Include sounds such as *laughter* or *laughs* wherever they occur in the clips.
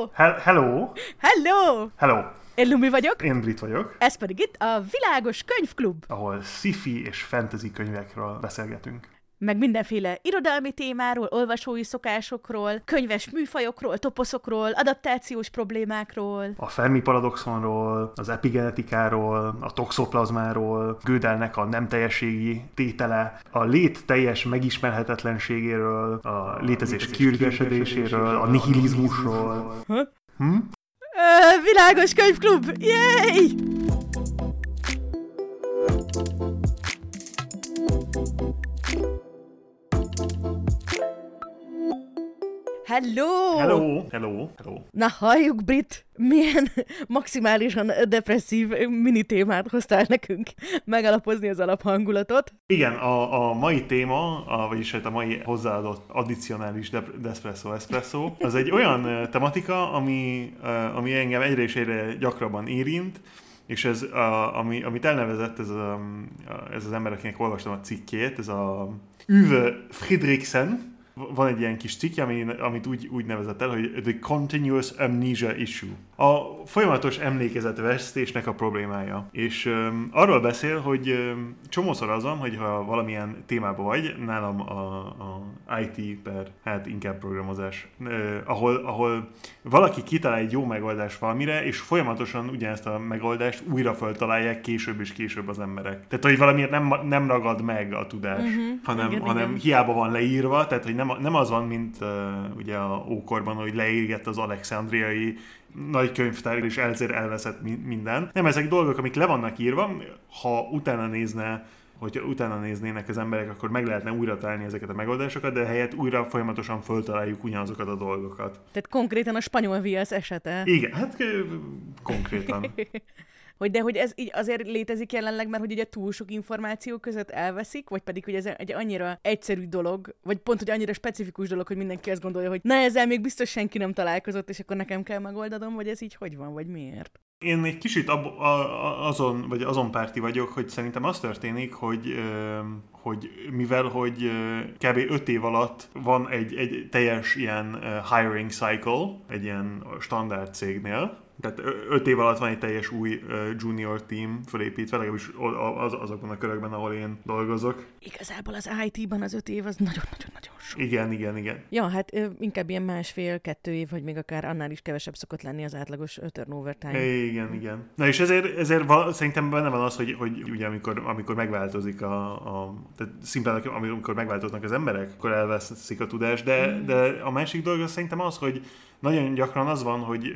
Hello! Hel- hello! Hello! Hello! Én Lumi vagyok, Én Brit vagyok, ez pedig itt a Világos Könyvklub, ahol sci-fi és fantasy könyvekről beszélgetünk. Meg mindenféle irodalmi témáról, olvasói szokásokról, könyves műfajokról, toposzokról, adaptációs problémákról. A Fermi paradoxonról, az epigenetikáról, a toxoplazmáról, Gödelnek a nem teljességi tétele, a lét teljes megismerhetetlenségéről, a létezés kiürgesedéséről, a nihilizmusról. Hm? Ö, világos Könyvklub! Yay! Hello! Hello! Hello! Hello! Na halljuk, Brit, milyen maximálisan depresszív mini témát hoztál nekünk megalapozni az alaphangulatot. Igen, a, a mai téma, a, vagyis hát a mai hozzáadott addicionális dep- Despresso Espresso, az egy olyan tematika, ami, ami engem egyre és egyre gyakrabban érint, és ez, a, ami, amit elnevezett ez, a, ez az ember, akinek olvastam a cikkét, ez a Uwe Friedrichsen, van egy ilyen kis cikk, ami, amit úgy, úgy nevezett el, hogy The Continuous Amnesia Issue. A folyamatos emlékezetvesztésnek a problémája. És um, arról beszél, hogy um, csomószor azon, hogy ha valamilyen témában vagy, nálam a, a IT per, hát inkább programozás, uh, ahol, ahol valaki kitalál egy jó megoldást valamire, és folyamatosan ugyanezt a megoldást újra föltalálják később és később az emberek. Tehát, hogy valamiért nem, nem ragad meg a tudás, uh-huh. hanem, Igen, hanem igen. hiába van leírva, tehát hogy nem, nem az van, mint uh, ugye a ókorban, hogy leírgett az alexandriai nagy könyvtár, és elzér elveszett mi- minden. Nem, ezek dolgok, amik le vannak írva, ha utána nézne hogyha utána néznének az emberek, akkor meg lehetne újra találni ezeket a megoldásokat, de helyett újra folyamatosan föltaláljuk ugyanazokat a dolgokat. Tehát konkrétan a spanyol viasz esete. Igen, hát konkrétan. *laughs* Hogy de hogy ez így azért létezik jelenleg, mert hogy ugye túl sok információ között elveszik, vagy pedig, hogy ez egy annyira egyszerű dolog, vagy pont, hogy annyira specifikus dolog, hogy mindenki azt gondolja, hogy na ezzel még biztos senki nem találkozott, és akkor nekem kell megoldanom, vagy ez így hogy van, vagy miért? Én egy kicsit ab, a, azon, vagy azon párti vagyok, hogy szerintem az történik, hogy, hogy mivel, hogy kb. 5 év alatt van egy, egy teljes ilyen hiring cycle, egy ilyen standard cégnél, tehát 5 év alatt van egy teljes új junior team fölépítve, legalábbis az, azokban a körökben, ahol én dolgozok. Igazából az IT-ban az öt év az nagyon-nagyon-nagyon sok. Igen, igen, igen. Ja, hát inkább ilyen másfél-kettő év, vagy még akár annál is kevesebb szokott lenni az átlagos turnover time. Igen, igen. Na és ezért, ezért val- szerintem benne van az, hogy, hogy ugye amikor, amikor megváltozik a, a tehát szimplán amikor megváltoznak az emberek, akkor elveszik a tudást, de, de a másik dolog az szerintem az, hogy nagyon gyakran az van, hogy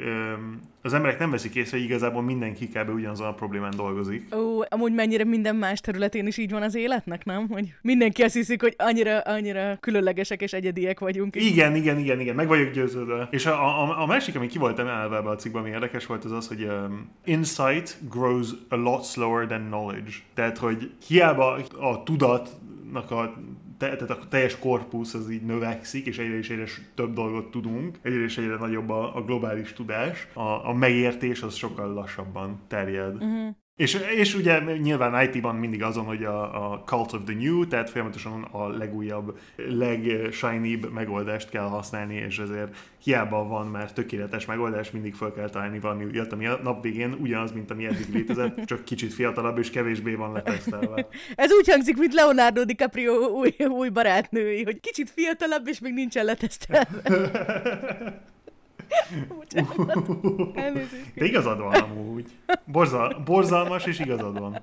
az emberek nem veszik észre, hogy igazából mindenki kb. ugyanazon a problémán dolgozik. Ó, amúgy mennyire minden más területén is így van az életnek, nem? Hogy mindenki azt hiszik, hogy annyira, annyira különlegesek és egyediek vagyunk. Igen, igen, igen, igen, meg vagyok győződve. És a, a, a másik, ami ki volt emelve ebbe a cikkben, ami érdekes volt, az az, hogy um, insight grows a lot slower than knowledge. Tehát, hogy hiába a tudatnak a tehát a teljes korpusz az így növekszik, és egyre és egyre több dolgot tudunk, egyre és egyre nagyobb a, a globális tudás, a, a megértés az sokkal lassabban terjed. Uh-huh. És, és ugye nyilván IT-ban mindig azon, hogy a, a cult of the new, tehát folyamatosan a legújabb, legshinibb megoldást kell használni, és ezért hiába van már tökéletes megoldás, mindig fel kell találni valami újat, ami a nap végén ugyanaz, mint ami eddig létezett, csak kicsit fiatalabb és kevésbé van letesztelve. Ez úgy hangzik, mint Leonardo DiCaprio új, új barátnői, hogy kicsit fiatalabb, és még nincsen letesztelve. *laughs* Bocsánat. Elnézést. De igazad van amúgy. Borzal, borzalmas és igazad van.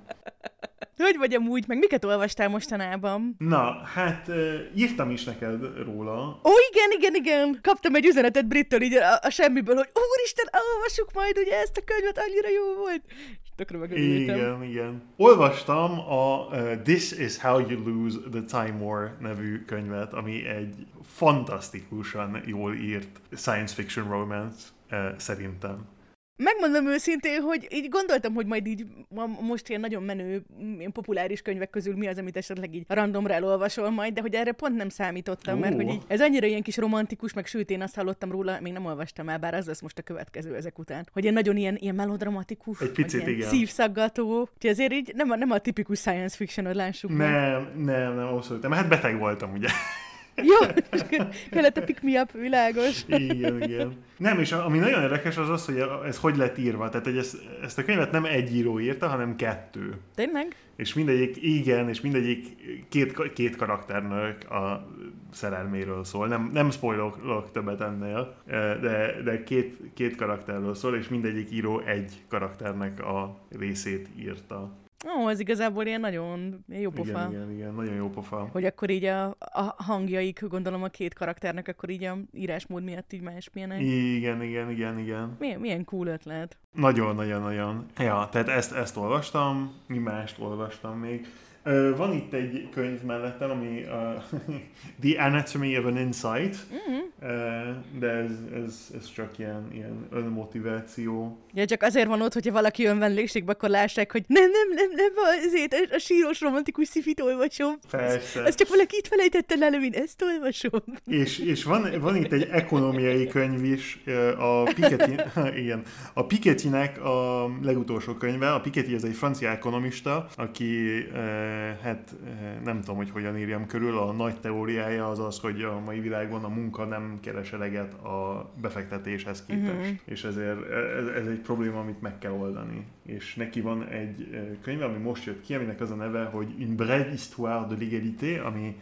Hogy vagy amúgy, meg miket olvastál mostanában? Na, hát uh, írtam is neked róla. Ó, igen, igen, igen. Kaptam egy üzenetet Brittől így a, a semmiből, hogy úristen, olvassuk majd ugye ezt a könyvet, annyira jó volt. És tökre megörültem. Igen, igen. Olvastam a uh, This is How You Lose the Time War nevű könyvet, ami egy fantasztikusan jól írt science fiction romance uh, szerintem. Megmondom őszintén, hogy így gondoltam, hogy majd így most ilyen nagyon menő, ilyen populáris könyvek közül mi az, amit esetleg így randomra elolvasol majd, de hogy erre pont nem számítottam, mert hogy így, ez annyira ilyen kis romantikus, meg sőt, én azt hallottam róla, még nem olvastam el, bár az lesz most a következő ezek után, hogy ilyen nagyon ilyen, ilyen melodramatikus, Egy picit, ilyen igen. szívszaggató, úgyhogy azért így nem a, nem a tipikus science fiction, hogy lássuk meg. Nem, nem, nem, abszolút nem. Hát beteg voltam, ugye. Jó, kellett a pick me up, világos. Igen, igen. Nem, és ami nagyon érdekes az az, hogy ez hogy lett írva. Tehát, hogy ezt, ezt a könyvet nem egy író írta, hanem kettő. Tényleg? És mindegyik, igen, és mindegyik két, két karakternek a szerelméről szól. Nem, nem spoilok többet ennél, de, de két, két karakterről szól, és mindegyik író egy karakternek a részét írta. Ó, ez igazából ilyen nagyon jó pofa. Igen, igen, igen, nagyon jó pofa. Hogy akkor így a, a hangjaik, gondolom a két karakternek, akkor így a írásmód miatt így máspilyenek. Igen, igen, igen, igen. Milyen, milyen cool ötlet. Nagyon, nagyon, nagyon. Ja, tehát ezt, ezt olvastam, mi mást olvastam még. Van itt egy könyv mellettem, ami a *laughs* The Anatomy of an Insight, uh-huh. de ez, ez, ez csak ilyen, ilyen önmotiváció. Ja, csak azért van ott, hogyha valaki jön vendégségbe, akkor lássák, hogy nem, nem, nem, nem, azért a síros romantikus szifit olvasom. Persze. Ez csak valaki itt felejtette le, én ezt olvasom. És, és van, van itt egy ekonomiai könyv is, a Piketty, *laughs* igen, a Pikettynek a legutolsó könyve. A Piketty ez egy francia ekonomista, aki hát nem tudom, hogy hogyan írjam körül, a nagy teóriája az az, hogy a mai világban a munka nem keres eleget a befektetéshez képest. Uh-huh. És ezért ez, ez egy probléma, amit meg kell oldani. És neki van egy könyv, ami most jött ki, aminek az a neve, hogy Une brève histoire de l'égalité, ami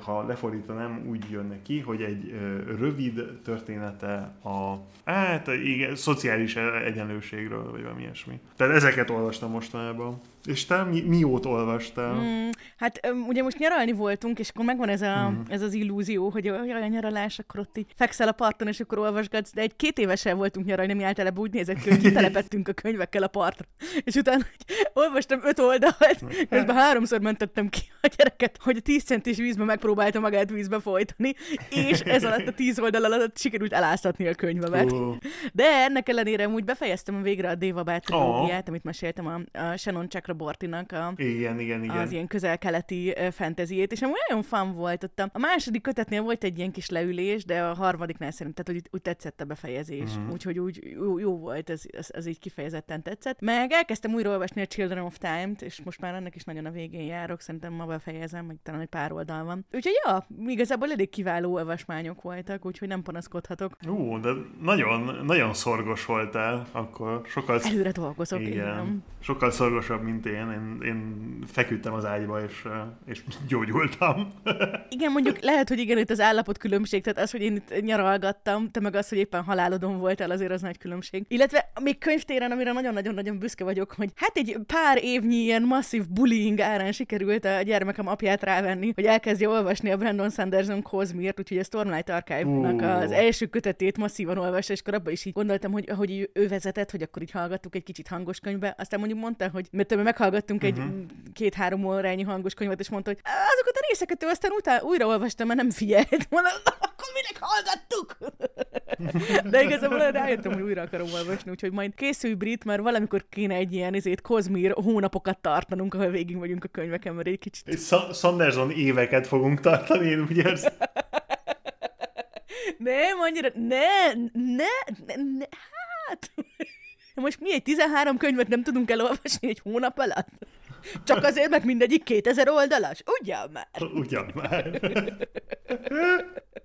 ha lefordítanám, úgy jön neki, hogy egy rövid története a hát, igen, szociális egyenlőségről, vagy valami ilyesmi. Tehát ezeket olvastam mostanában. És te mi, mióta olvastál? Mm, hát ugye most nyaralni voltunk, és akkor megvan ez, a, mm. ez az illúzió, hogy a nyaralás, akkor ott így fekszel a parton, és akkor olvasgatsz, de egy két évesen voltunk nyaralni, mi általában úgy nézett ki, hogy telepettünk a könyvekkel a partra. És utána hogy olvastam öt oldalt, közben háromszor mentettem ki a gyereket, hogy a tíz centis vízbe megpróbálta magát vízbe folytani, és ez alatt a tíz oldal alatt sikerült eláztatni a könyvemet. Oh. De ennek ellenére úgy befejeztem végre a Déva Bátológiát, oh. amit meséltem a, a Shannon Chakra Barbara Bortinak a, igen, igen, igen. az ilyen közel-keleti fantasyét, és amúgy nagyon fan volt ott. A második kötetnél volt egy ilyen kis leülés, de a harmadiknál szerintem, tehát úgy, úgy tetszett a befejezés. Uh-huh. Úgyhogy úgy jó, jó volt, ez, ez, ez így kifejezetten tetszett. Meg elkezdtem újra olvasni a Children of Time-t, és most már ennek is nagyon a végén járok, szerintem ma befejezem, meg talán egy pár oldal van. Úgyhogy ja, igazából elég kiváló olvasmányok voltak, úgyhogy nem panaszkodhatok. Jó, de nagyon, nagyon szorgos voltál, akkor sokkal... Előre dolgozok, igen. igen. Sokkal szorgosabb, mint én. Én, én feküdtem az ágyba, és, és gyógyultam. *laughs* igen, mondjuk lehet, hogy igen, itt az állapot különbség, tehát az, hogy én itt nyaralgattam, te meg az, hogy éppen halálodon voltál, azért az nagy különbség. Illetve még könyvtéren, amire nagyon-nagyon-nagyon büszke vagyok, hogy hát egy pár évnyi ilyen masszív bullying árán sikerült a gyermekem apját rávenni, hogy elkezdje olvasni a Brandon Sanderson Cosmirt, úgyhogy a Stormlight Archive-nak uh. az első kötetét masszívan olvasta, és akkor abban is így gondoltam, hogy, hogy ő vezetett, hogy akkor így hallgattuk egy kicsit hangos könyvbe. Aztán mondjuk mondta, hogy mert meghallgattunk uh-huh. egy mhm. két-három órányi hangos könyvet, és mondta, hogy azokat a részeket ő aztán utá- újra olvastam, mert nem figyelt. Mondom, akkor minek hallgattuk? De igazából rájöttem, hogy újra akarom olvasni, úgyhogy majd készülj Brit, mert valamikor kéne egy ilyen ezért Kozmír hónapokat tartanunk, ahol végig vagyunk a könyveken, mert egy kicsit... Egy Sanderson éveket fogunk tartani, én úgy érzem. Nem, annyira, ne, ne, ne, ne hát... Most mi egy 13 könyvet nem tudunk elolvasni egy hónap alatt? Csak azért, mert mindegyik 2000 oldalas? Ugyan már! Ugyan már! *laughs*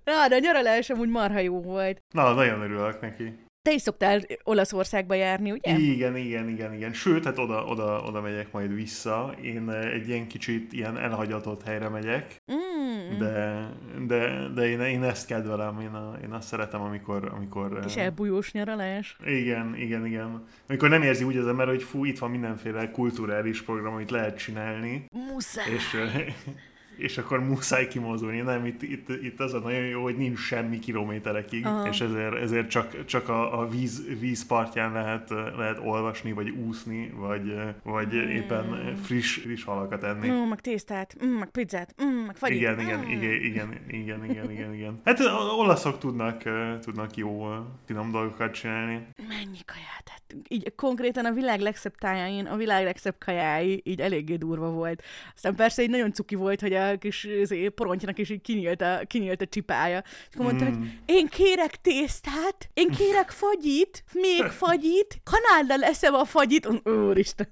Na, de a nyaralás amúgy marha jó volt. Na, nagyon örülök neki. Te is szoktál Olaszországba járni, ugye? Igen, igen, igen, igen. Sőt, hát oda, oda, oda megyek majd vissza. Én eh, egy ilyen kicsit ilyen elhagyatott helyre megyek, mm. de, de, de én, én ezt kedvelem, én, a, én azt szeretem, amikor... amikor Kis eh, elbújós nyaralás. Igen, igen, igen. Amikor nem érzi úgy az ember, hogy fú, itt van mindenféle kulturális program, amit lehet csinálni. Muszáj! És, eh, és akkor muszáj kimozdulni. Nem, itt, itt, itt az a nagyon jó, hogy nincs semmi kilométerekig, Aha. és ezért, ezért csak, csak a, a víz, vízpartján lehet, lehet olvasni, vagy úszni, vagy, vagy mm. éppen friss, friss halakat enni. Mm, meg tésztát, mm, meg pizzát, mm, meg fagyit. Igen, igen, mm. igen, igen, igen, igen, igen, igen. Hát olaszok tudnak, tudnak jó finom dolgokat csinálni. Mennyi kaját. Így konkrétan a világ legszebb tájáin, a világ legszebb kajái így eléggé durva volt. Aztán persze így nagyon cuki volt, hogy a kis porontjának, és így kinyílt a, kinyílt a csipája. És akkor mondta, mm. hogy én kérek tésztát, én kérek fagyit, még fagyit, kanállal eszem a fagyit. Úristen.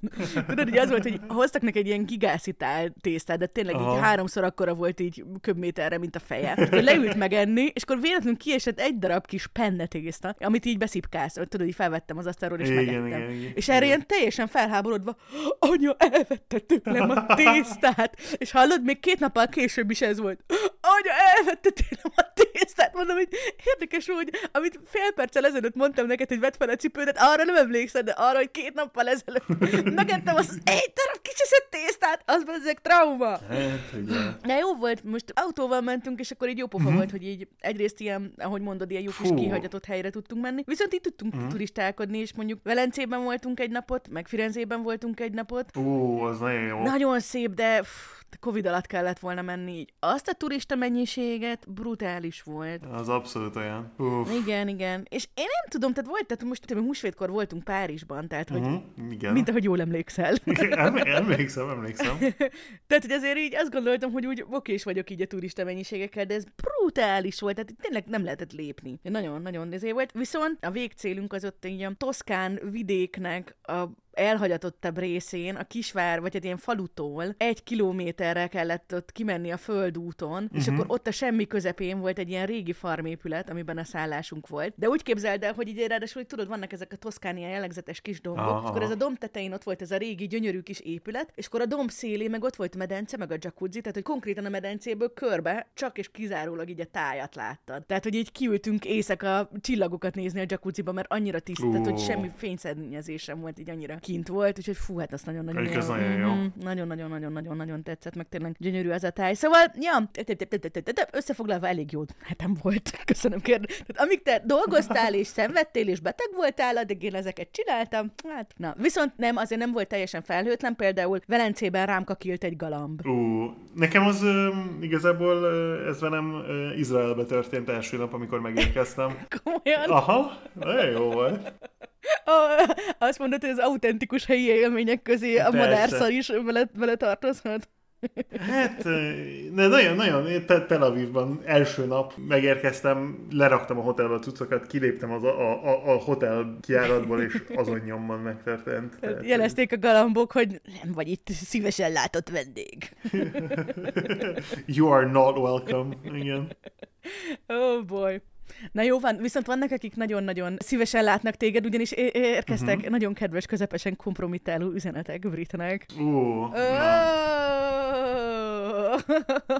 Tudod, hogy az volt, hogy hoztak neki egy ilyen gigászitál tésztát, de tényleg Aha. így háromszor akkora volt így köbméterre, mint a feje. Akkor leült megenni, és akkor véletlenül kiesett egy darab kis penne tészta, amit így beszipkálsz. Tudod, így felvettem az asztalról, és megettem. Igen, igen, és erre ilyen teljesen felháborodva, anya, elvette tőlem a tésztát. És hallod, még két nappal később is ez volt. Anya, elvette tőlem a tésztát. Mondom, hogy érdekes, hogy amit fél perccel ezelőtt mondtam neked, hogy vedd fel a cipődet, arra nem emlékszel, de arra, hogy két nappal ezelőtt megettem az egy darab kicseszett tésztát, az ezek trauma. Hát, De jó volt, most autóval mentünk, és akkor így jó pofa uh-huh. volt, hogy így egyrészt ilyen, ahogy mondod, ilyen jó kis kihagyatott helyre tudtunk menni. Viszont így tudtunk uh-huh. turistálkodni, és mondjuk Velencében voltunk egy napot, meg Firenzében voltunk egy napot. Ó, az nagyon jó. Nagyon szép, de pff, Covid alatt kellett volna menni így. Azt a turista mennyiséget brutális volt. Az abszolút olyan. Uf. Igen, igen. És én nem tudom, tehát volt, tehát most tudom, húsvétkor voltunk Párizsban, tehát hogy uh-huh, igen. mint ahogy jól emlékszel. *laughs* Em, emlékszem, emlékszem. *laughs* tehát, hogy azért így azt gondoltam, hogy úgy okés vagyok így a turista mennyiségekkel, de ez brutális volt, tehát tényleg nem lehetett lépni. Nagyon-nagyon nézé volt. Viszont a végcélünk az ott így a Toszkán vidéknek a elhagyatottabb részén, a kisvár, vagy egy ilyen falutól egy kilométerre kellett ott kimenni a földúton, uh-huh. és mhm. akkor ott a semmi közepén volt egy ilyen régi farmépület, amiben a szállásunk volt. De úgy képzeld el, hogy így ráadásul, hogy tudod, vannak ezek a toszkánia jellegzetes kis dombok, Aha. és akkor ez a domb tetején ott volt ez a régi, gyönyörű kis épület, és akkor a domb szélé meg ott volt medence, meg a jacuzzi, tehát hogy konkrétan a medencéből körbe csak és kizárólag így a tájat láttad. Tehát, hogy így kiültünk éjszaka csillagokat nézni a jacuzziba, mert annyira tiszta, uh. hogy semmi fényszennyezés sem volt így annyira kint volt, úgyhogy fú, hát azt nagyon-nagyon jó. Nagyon jó. Nagyon-nagyon-nagyon-nagyon-nagyon tetszett, meg tényleg gyönyörű az a táj. Szóval, ja, összefoglalva elég jó hetem volt. *laughs* Köszönöm kérde. Tehát amíg te dolgoztál és szenvedtél és beteg voltál, addig én ezeket csináltam. Hát, na. Viszont nem, azért nem volt teljesen felhőtlen. Például Velencében rám kakilt egy galamb. Ú, nekem az igazából ez velem Izraelbe történt első nap, amikor megérkeztem. *laughs* Komolyan? Aha, nagyon jó volt. Azt mondod, hogy az autentikus helyi élmények közé a madárszar is vele, vele tartozhat? Hát, de nagyon, nagyon, Tel Avivban első nap megérkeztem, leraktam a hotelbe a cuccokat, kiléptem az a, a, a hotel kiáratból, és azon nyomban megtörtént. Tehát, jelezték a galambok, hogy nem vagy itt szívesen látott vendég. *laughs* you are not welcome. Igen. Oh boy. Na jó van, viszont vannak, akik nagyon-nagyon szívesen látnak téged, ugyanis érkeztek uh-huh. nagyon kedves, közepesen kompromittáló üzenetek Britnek. Ó, uh,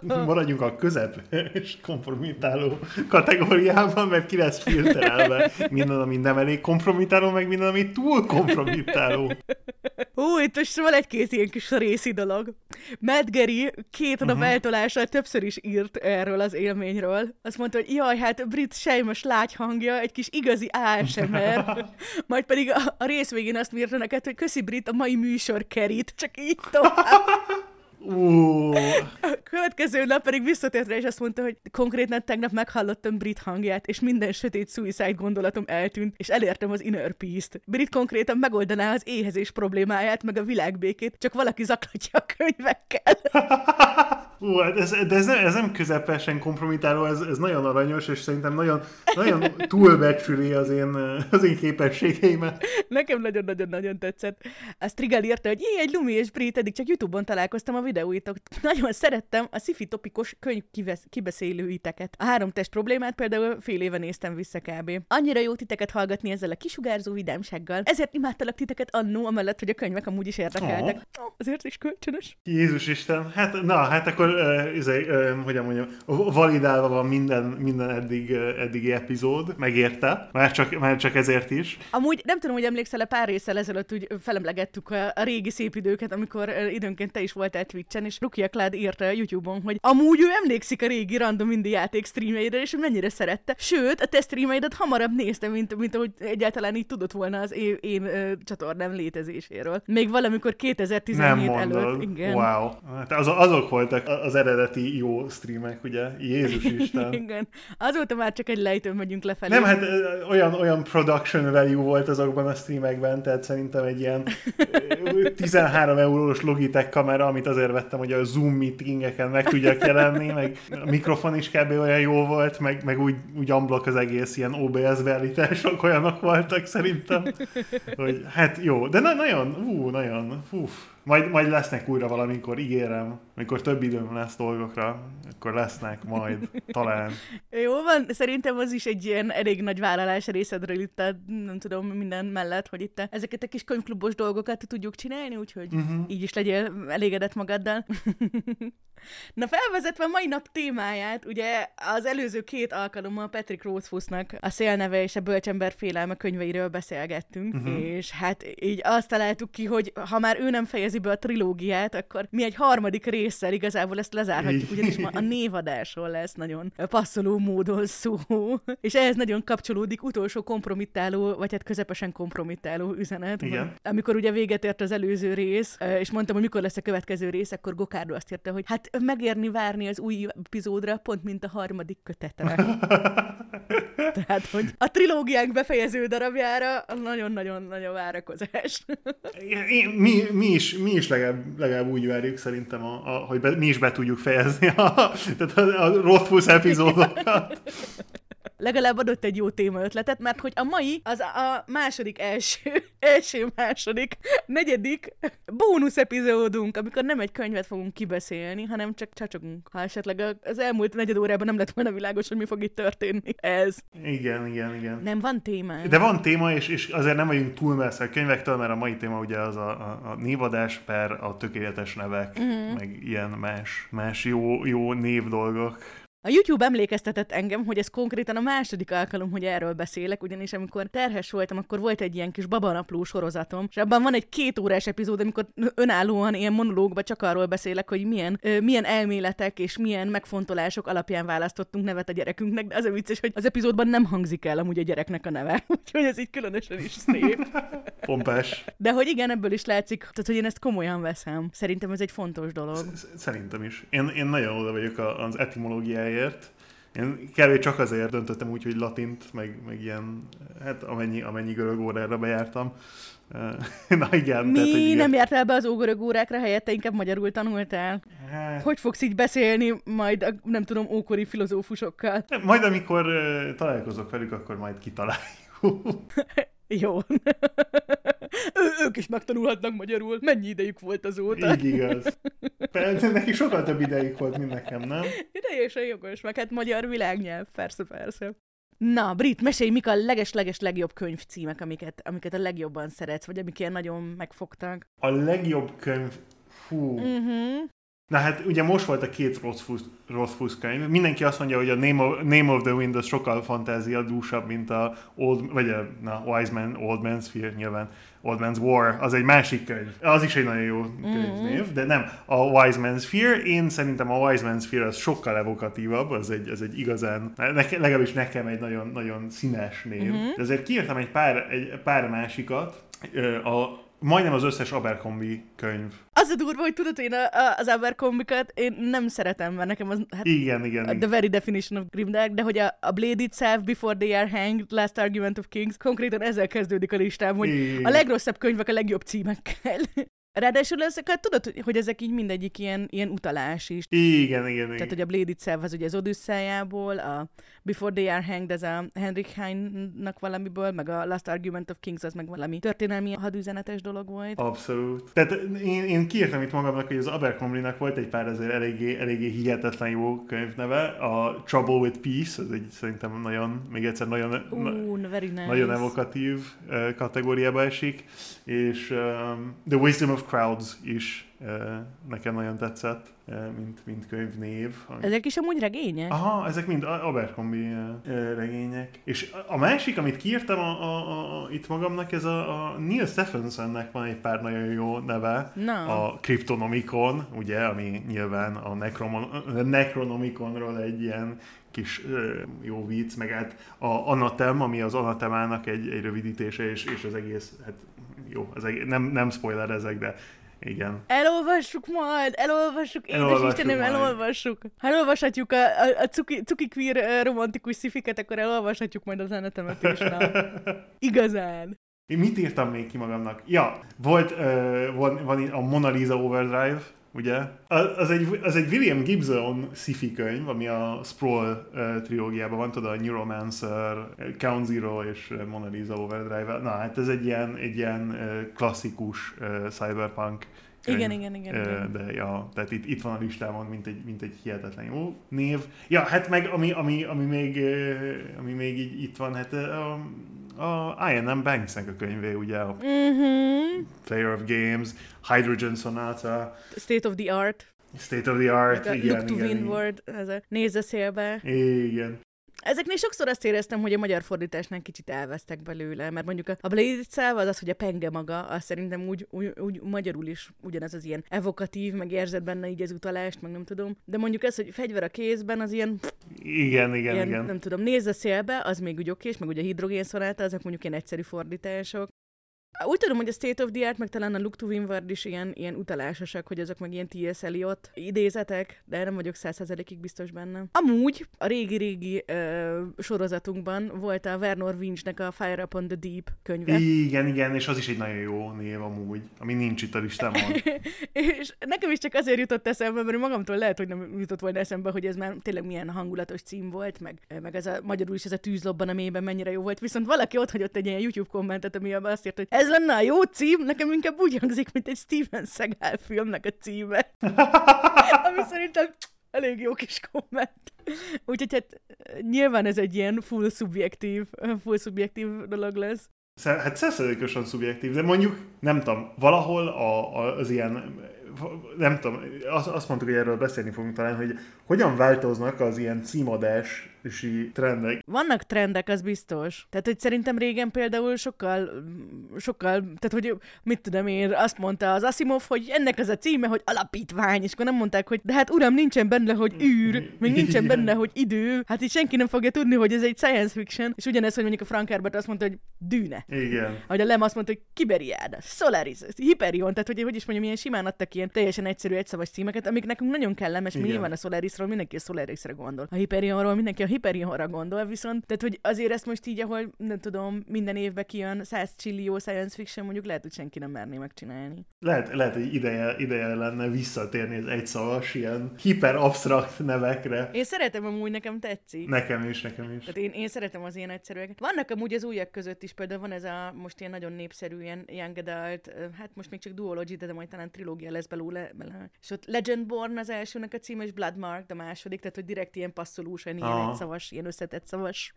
*laughs* Maradjunk a közep és kompromittáló kategóriában, mert ki lesz filterelve minden, ami nem elég kompromittáló, meg minden, ami túl kompromittáló. Ó, itt most van egy-két ilyen kis részi dolog. Matt Gary két nap uh-huh. eltolással többször is írt erről az élményről. Azt mondta, hogy jaj, hát Brit sejmes lágy hangja, egy kis igazi ASMR. Majd pedig a, a rész végén azt írta neked, hogy köszi Brit, a mai műsor kerít, csak így tovább. Uh. A következő nap pedig visszatért rá, és azt mondta, hogy konkrétan tegnap meghallottam Brit hangját, és minden sötét suicide gondolatom eltűnt, és elértem az inner peace-t. Brit konkrétan megoldaná az éhezés problémáját, meg a világbékét, csak valaki zaklatja a könyvekkel. *laughs* Ú, hát ez, de ez nem, ez nem közepesen kompromitáló, ez, ez nagyon aranyos, és szerintem nagyon, nagyon túlbecsüli az én, az én képességeimet. Nekem nagyon-nagyon-nagyon tetszett. A Strigal írta, hogy egy Lumi és Brit, eddig csak Youtube-on találkoztam a videóitok. Nagyon szerettem a sci topikos könyv kibeszélőiteket. A három test problémát például fél éve néztem vissza kb. Annyira jó titeket hallgatni ezzel a kisugárzó vidámsággal. Ezért imádtalak titeket annó, amellett, hogy a könyvek amúgy is érdekeltek. Oh. Azért is kölcsönös. Jézus Isten. Hát, na, hát akkor, izé, hogyan mondjam, validálva van minden, minden eddig, eddigi epizód, megérte, már csak, már csak ezért is. Amúgy nem tudom, hogy emlékszel-e pár részsel ezelőtt, úgy felemlegettük a, a régi szép időket, amikor időnként te is voltál Twitchen, és Rukia Cloud írta a YouTube-on, hogy amúgy ő emlékszik a régi random indie játék streameire, és mennyire szerette. Sőt, a te streameidet hamarabb nézte, mint, mint ahogy egyáltalán így tudott volna az én, én ö, csatornám létezéséről. Még valamikor 2017 Nem előtt. Igen. Wow. Hát az, azok voltak az eredeti jó streamek, ugye? Jézus *laughs* Isten. Igen. Azóta már csak egy lejtőn megyünk lefelé. Nem, hát olyan, olyan production value volt azokban a streamekben, tehát szerintem egy ilyen 13 *laughs* eurós Logitech kamera, amit azért vettem, hogy a Zoom meetingeken meg tudjak jelenni, meg a mikrofon is kb. olyan jó volt, meg, meg úgy, úgy unblock az egész ilyen OBS beállítások olyanok voltak szerintem, hogy hát jó, de na, nagyon, ú, nagyon, uf, majd, majd lesznek újra valamikor, ígérem. Amikor több időm lesz dolgokra, akkor lesznek majd, talán. *laughs* Jó van, szerintem az is egy ilyen elég nagy vállalás részedről itt, a, nem tudom, minden mellett, hogy itt a, ezeket a kis könyvklubos dolgokat tudjuk csinálni, úgyhogy uh-huh. így is legyél elégedett magaddal. *laughs* Na felvezetve a mai nap témáját, ugye az előző két alkalommal Patrick Rothfussnak a Szélneve és a Bölcsember félelme könyveiről beszélgettünk, uh-huh. és hát így azt találtuk ki, hogy ha már ő nem fejezi be a trilógiát, akkor mi egy harmadik résszel igazából ezt lezárhatjuk, ugyanis ma a névadásról lesz nagyon passzoló módon szó, és ehhez nagyon kapcsolódik utolsó kompromittáló, vagy hát közepesen kompromittáló üzenet. Igen. Amikor ugye véget ért az előző rész, és mondtam, hogy mikor lesz a következő rész, akkor Gokárdo azt írta, hogy hát megérni várni az új epizódra, pont mint a harmadik kötetre. *laughs* Tehát, hogy a trilógiánk befejező darabjára nagyon-nagyon-nagyon várakozás. mi, mi, is, mi is legalább, legalább úgy várjuk szerintem, a, a, hogy be, mi is be tudjuk fejezni a, tehát a, a Rothfuss epizódokat *laughs* legalább adott egy jó téma ötletet, mert hogy a mai az a második első, *laughs* első, második, negyedik bónusz epizódunk, amikor nem egy könyvet fogunk kibeszélni, hanem csak csacsogunk. Ha esetleg az elmúlt negyed órában nem lett volna világos, hogy mi fog itt történni. Ez. Igen, igen, igen. Nem van téma. De van téma, és, és azért nem vagyunk túl messze a könyvektől, mert a mai téma ugye az a, a, a névadás per a tökéletes nevek, mm-hmm. meg ilyen más, más jó, jó névdolgok. A YouTube emlékeztetett engem, hogy ez konkrétan a második alkalom, hogy erről beszélek, ugyanis amikor terhes voltam, akkor volt egy ilyen kis babanapló sorozatom, és abban van egy két órás epizód, amikor önállóan ilyen monológba csak arról beszélek, hogy milyen, ö, milyen elméletek és milyen megfontolások alapján választottunk nevet a gyerekünknek, de az a vicces, hogy az epizódban nem hangzik el amúgy a gyereknek a neve, *laughs* úgyhogy ez így különösen is szép. Pompás. De hogy igen, ebből is látszik, tehát, hogy én ezt komolyan veszem. Szerintem ez egy fontos dolog. Szerintem is. Én, én nagyon oda vagyok az etimológiája valamiért. Én kevés csak azért döntöttem úgy, hogy latint, meg, meg ilyen, hát amennyi, amennyi görög órára bejártam. *laughs* Na igen. Mi tehát, hogy nem jártál be az ógörög órákra, helyette inkább magyarul tanultál? Hát... Hogy fogsz így beszélni majd, a, nem tudom, ókori filozófusokkal? Majd amikor uh, találkozok velük, akkor majd kitaláljuk. *laughs* Jó. ő, ők is megtanulhatnak magyarul. Mennyi idejük volt azóta? Így igaz. Persze, neki sokkal több idejük volt, mint nekem, nem? Teljesen jogos, meg hát magyar világnyelv, persze, persze. Na, Brit, mesélj, mik a leges-leges legjobb könyvcímek, amiket, amiket a legjobban szeretsz, vagy amik ilyen nagyon megfogtak? A legjobb könyv... Fú. Uh-huh. Na hát ugye most volt a két Rothfuss könyv. Mindenki azt mondja, hogy a Name of, Name of the Wind az sokkal fantáziadúsabb, mint a Old, vagy a na, Wise Man, Old Man's Fear nyilván. Old Man's War, az egy másik könyv. Az is egy nagyon jó könyvnév, mm-hmm. de nem. A Wise Man's Fear, én szerintem a Wise Man's Fear az sokkal evokatívabb, az egy, az egy igazán, neke, legalábbis nekem egy nagyon, nagyon színes név. Mm-hmm. De azért kiírtam egy pár, egy pár másikat. A majdnem az összes Abercrombie könyv. Az a durva, hogy tudod, én a, a, az Abercrombie-kat én nem szeretem, mert nekem az hát, igen, igen, the igen. very definition of grimdark, de hogy a, a Blade itself, Before They Are Hanged, Last Argument of Kings, konkrétan ezzel kezdődik a listám, hogy igen. a legrosszabb könyvek a legjobb címekkel. Ráadásul ezeket tudod, hogy ezek így mindegyik ilyen, ilyen utalás is. Igen, igen, igen. Tehát, hogy a Blade itself az ugye az Odüsszejából, a Before They Are Hanged, ez a Henrik Heinnak valamiből, meg a Last Argument of Kings, az meg valami történelmi hadüzenetes dolog volt. Abszolút. Tehát én, én kiírtam itt magamnak, hogy az Abercrombie-nak volt egy pár azért eléggé, eléggé hihetetlen jó könyvneve. A Trouble with Peace, az egy szerintem nagyon, még egyszer nagyon, uh, very nice. nagyon evokatív kategóriába esik. És um, The Wisdom of Crowds is nekem nagyon tetszett, mint, mint könyvnév. Ezek is amúgy regények? Aha, ezek mind Abercrombie regények. És a másik, amit kiírtam a, a, a, itt magamnak, ez a, a Neil Stephensonnek van egy pár nagyon jó neve. No. A Cryptonomicon, ugye, ami nyilván a Necronomiconról egy ilyen kis jó vicc, meg hát a Anatem, ami az Anatemának egy, egy rövidítése, és, és az egész, hát jó, az egész, nem, nem spoiler ezek, de Igen. Elolvassuk majd, elolvassuk, édes Elolvassuk Istenem, majd. elolvassuk. Ha elolvashatjuk a, a, a cuki, cuki queer romantikus szifiket, akkor elolvashatjuk majd a zenetemetésnál. *laughs* Igazán. Én mit írtam még ki magamnak? Ja, volt, uh, van, van a Mona Lisa Overdrive, ugye? Az, egy, az egy William Gibson sci könyv, ami a Sprawl uh, trilógiában van, tudod, a Neuromancer, Count Zero és Mona Lisa Overdrive. Na, hát ez egy ilyen, egy ilyen klasszikus uh, cyberpunk könyv. Igen, igen, igen, igen. De ja, tehát itt, itt van a listámon, mint egy, mint egy hihetetlen jó név. Ja, hát meg ami, ami, ami, még, ami még így itt van, hát a, a I.N.M. Banks-nek a könyvé, ugye a Mhm. Player of Games, Hydrogen Sonata, State of the art. State of the Art, a igen, Look to igen, igen. Windward, ez a nézz a szélbe. Igen. Ezeknél sokszor azt éreztem, hogy a magyar fordításnál kicsit elvesztek belőle, mert mondjuk a- Blade itself, az az, hogy a penge maga, az szerintem úgy, úgy, úgy magyarul is ugyanaz az ilyen evokatív, meg érzed benne így az utalást, meg nem tudom. De mondjuk ez, hogy fegyver a kézben, az ilyen, Igen, igen, ilyen igen. nem tudom, nézz a szélbe, az még úgy okés, meg ugye a hidrogén szonáta, azok mondjuk ilyen egyszerű fordítások. Úgy tudom, hogy a State of the Art, meg talán a Look to Windward is ilyen, ilyen utalásosak, hogy azok meg ilyen T.S. Eliot idézetek, de nem vagyok százszerzelékig biztos benne. Amúgy a régi-régi ö, sorozatunkban volt a Vernor Winchnek a Fire Upon the Deep könyve. Igen, igen, és az is egy nagyon jó név amúgy, ami nincs itt a listámon. *laughs* és nekem is csak azért jutott eszembe, mert magamtól lehet, hogy nem jutott volna eszembe, hogy ez már tényleg milyen hangulatos cím volt, meg, meg ez a magyarul is ez a tűzlobban a mélyben mennyire jó volt. Viszont valaki ott hagyott egy ilyen YouTube kommentet, ami azt írt, hogy ez lenne a jó cím, nekem inkább úgy hangzik, mint egy Steven Seagal filmnek a címe. *laughs* ami szerintem elég jó kis komment. Úgyhogy hát nyilván ez egy ilyen full szubjektív, full szubjektív dolog lesz. Hát százszerzékosan szubjektív, de mondjuk, nem tudom, valahol a, a, az ilyen, nem tudom, azt, azt mondtuk, hogy erről beszélni fogunk talán, hogy hogyan változnak az ilyen címadási trendek. Vannak trendek, az biztos. Tehát, hogy szerintem régen például sokkal, sokkal, tehát, hogy mit tudom én, azt mondta az Asimov, hogy ennek az a címe, hogy alapítvány, és akkor nem mondták, hogy de hát uram, nincsen benne, hogy űr, még nincsen Igen. benne, hogy idő, hát így senki nem fogja tudni, hogy ez egy science fiction, és ugyanez, hogy mondjuk a Frank Herbert azt mondta, hogy dűne. Igen. Ahogy a Lem azt mondta, hogy Kiberiáda, Solaris, Hyperion, tehát hogy, hogy is mondjam, ilyen simán adtak ilyen teljesen egyszerű egyszavas címeket, amik nekünk nagyon kellemes, mi nyilván a Solarisról mindenki a Solarisra gondol. A Hyperionról mindenki a Hyperionra gondol, viszont, tehát hogy azért ezt most így, ahol nem tudom, minden évben kijön 100 csillió science fiction, mondjuk lehet, hogy senki nem merné megcsinálni. Lehet, lehet, hogy ideje, ideje lenne visszatérni az egyszavas, ilyen hiperabsztrakt nevekre. Én szeretem amúgy, nekem tetszik. Nekem is, nekem is. Tehát én, én szeretem az ilyen egyszerűeket. Vannak amúgy az újak között is, például van ez a most ilyen nagyon népszerű, ilyen young adult, hát most még csak duology, de, de majd talán trilógia lesz belőle. belőle. És ott Legendborn az elsőnek a címe, és Bloodmark a második, tehát hogy direkt ilyen passzolúsan, ilyen Aha. egyszavas, ilyen összetett szavas.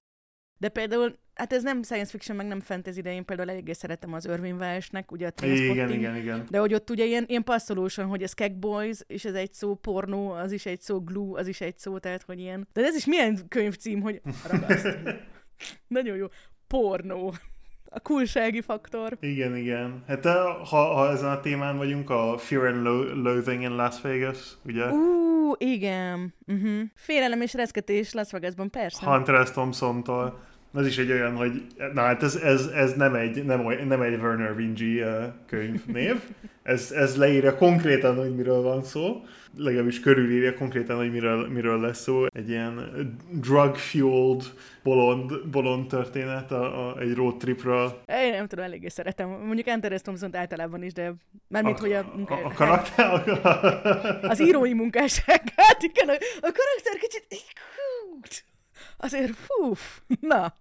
De például, hát ez nem science fiction, meg nem fantasy, de én például eléggé szeretem az Irving Welsh-nek, ugye a Igen, igen, igen. De hogy ott ugye ilyen, ilyen passzolósan, hogy ez Keg Boys, és ez egy szó, pornó, az is egy szó, glue, az is egy szó, tehát hogy ilyen. De ez is milyen könyvcím, hogy *laughs* ragaszt. Nagyon jó. Pornó. A coolsági faktor. Igen, igen. Hát eh, ha, ha ezen a témán vagyunk, a Fear and Lo- Loathing in Las Vegas, ugye? Ú, igen. Uh-huh. Félelem és reszketés Las Vegasban, persze. Hunter S. Thompson-tól. Ez is egy olyan, hogy na hát ez, ez, ez nem, egy, nem, nem egy Werner Vinci uh, könyvnév. Ez, ez leírja konkrétan, hogy miről van szó. Legalábbis körülírja konkrétan, hogy miről, miről lesz szó. Egy ilyen drug-fueled bolond, bolond történet a, a, egy road tripra. Én nem tudom, eléggé szeretem. Mondjuk Hunter S. Thompson általában is, de mármint, hogy a, a, a karakter... az írói munkásságát, igen, a, a karakter kicsit... Azért, fú, na.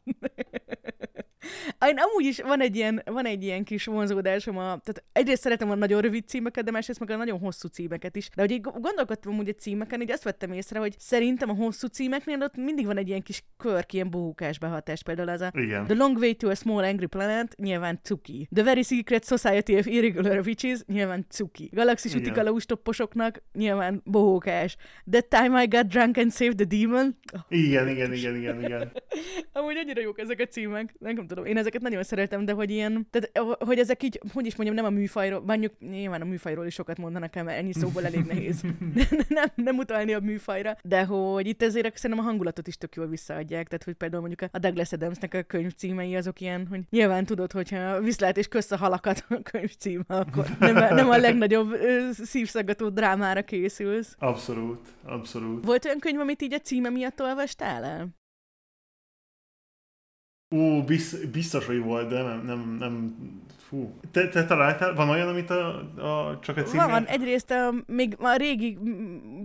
Én amúgy is van egy ilyen, van egy ilyen kis vonzódásom, a, tehát egyrészt szeretem a nagyon rövid címeket, de másrészt meg a nagyon hosszú címeket is. De hogy így gondolkodtam úgy a címeken, így azt vettem észre, hogy szerintem a hosszú címeknél ott mindig van egy ilyen kis körk, ilyen bohókás behatás, például az a Igen. The Long Way to a Small Angry Planet, nyilván cuki. The Very Secret Society of Irregular Witches, nyilván cuki. Galaxis Igen. úti kalaustopposoknak, nyilván bohókás. That Time I Got Drunk and Saved the Demon, Igen, igen, igen, igen, igen. *laughs* Amúgy annyira jók ezek a címek. Nem tudom, én ezeket nagyon szeretem, de hogy ilyen, tehát hogy ezek így, hogy is mondjam, nem a műfajról, mondjuk nyilván a műfajról is sokat mondanak el, mert ennyi szóból elég nehéz *laughs* nem, nem utalni a műfajra, de hogy itt ezért szerintem a hangulatot is tök jól visszaadják, tehát hogy például mondjuk a Douglas Adamsnek a könyv címei azok ilyen, hogy nyilván tudod, hogyha viszlát és kösz a halakat a könyv címe, akkor nem, nem a legnagyobb szívszaggató drámára készülsz. Abszolút, abszolút. Volt olyan könyv, amit így a címe miatt olvastál el? Ú, biztos, hogy volt, de nem, nem, nem fú. Te, te találtál, van olyan, amit a, a csak a címe? Van, egyrészt a, még a régi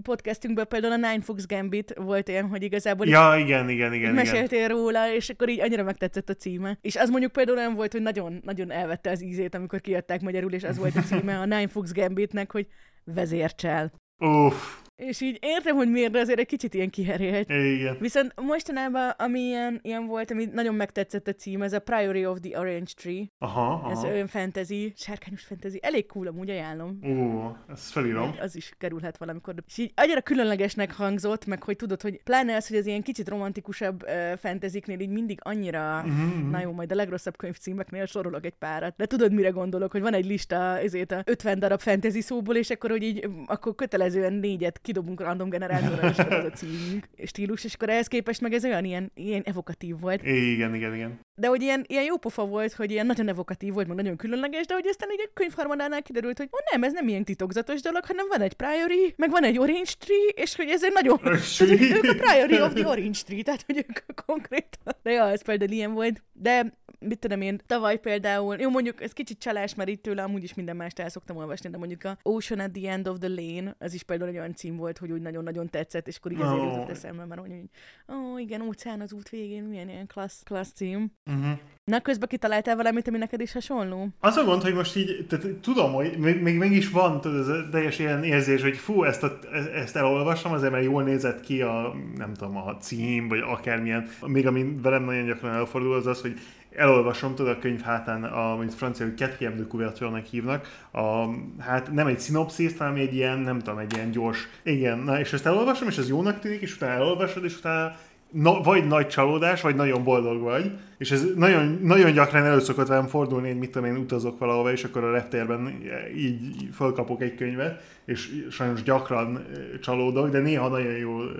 podcastünkben például a Nine Fox Gambit volt olyan, hogy igazából ja, igen, igen, igen, meséltél igen. róla, és akkor így annyira megtetszett a címe. És az mondjuk például olyan volt, hogy nagyon, nagyon elvette az ízét, amikor kiadták magyarul, és az volt a címe a Nine Fox Gambitnek, hogy vezércsel. Uff. És így értem, hogy miért, de azért egy kicsit ilyen kiherélt. Igen. Viszont mostanában, ami ilyen, ilyen volt, ami nagyon megtetszett a cím, ez a Priory of the Orange Tree. Aha, aha. Ez olyan fantasy, sárkányos fantasy. Elég cool amúgy, ajánlom. Ó, ezt felírom. Az is kerülhet valamikor. És így annyira különlegesnek hangzott, meg hogy tudod, hogy pláne az, hogy az ilyen kicsit romantikusabb uh, fantaziknél így mindig annyira, mm-hmm. na jó, majd a legrosszabb könyvcímeknél sorolok egy párat. De tudod, mire gondolok, hogy van egy lista ezért a 50 darab fantasy szóból, és akkor, hogy így, akkor kötelezően négyet kidobunk random generátorra, és az a címünk, stílus, és akkor ehhez képest meg ez olyan ilyen, ilyen evokatív volt. Igen, igen, igen. De hogy ilyen, ilyen jó pofa volt, hogy ilyen nagyon evokatív volt, meg nagyon különleges, de hogy aztán egy könyvharmadánál kiderült, hogy oh, nem, ez nem ilyen titokzatos dolog, hanem van egy Priory, meg van egy Orange Tree, és hogy ez egy nagyon... tehát, ők a Priory of the Orange Tree, tehát hogy ők konkrétan. De ja, ez például ilyen volt. De mit tudom én, tavaly például, jó mondjuk ez kicsit csalás, mert itt tőle amúgy is minden mást el szoktam olvasni, de mondjuk a Ocean at the End of the Lane, az is például egy olyan cím volt, hogy úgy nagyon-nagyon tetszett, és akkor így ezért jutott eszembe, mert hogy ó, oh, igen, óceán az út végén, milyen ilyen klassz, klassz cím. Uh-huh. Na, közben kitaláltál valamit, ami neked is hasonló? Az a gond, hogy most így, tehát tudom, hogy még, még, még is van tudod, ez a teljes ilyen érzés, hogy fú, ezt, a, ezt elolvasom, azért mert jól nézett ki a, nem tudom, a cím, vagy akármilyen. Még ami velem nagyon gyakran előfordul, az az, hogy elolvasom, tudod, a könyv hátán, amit francia, hogy quatrième de couverture hívnak, a, hát nem egy szinopsziszt, hanem egy ilyen, nem tudom, egy ilyen gyors, igen, na és ezt elolvasom, és ez jónak tűnik, és utána elolvasod, és utána na, vagy nagy csalódás, vagy nagyon boldog vagy, és ez nagyon, nagyon gyakran elő szokott velem fordulni, hogy mit tudom én utazok valahova, és akkor a reptérben így fölkapok egy könyvet, és sajnos gyakran csalódok, de néha nagyon jól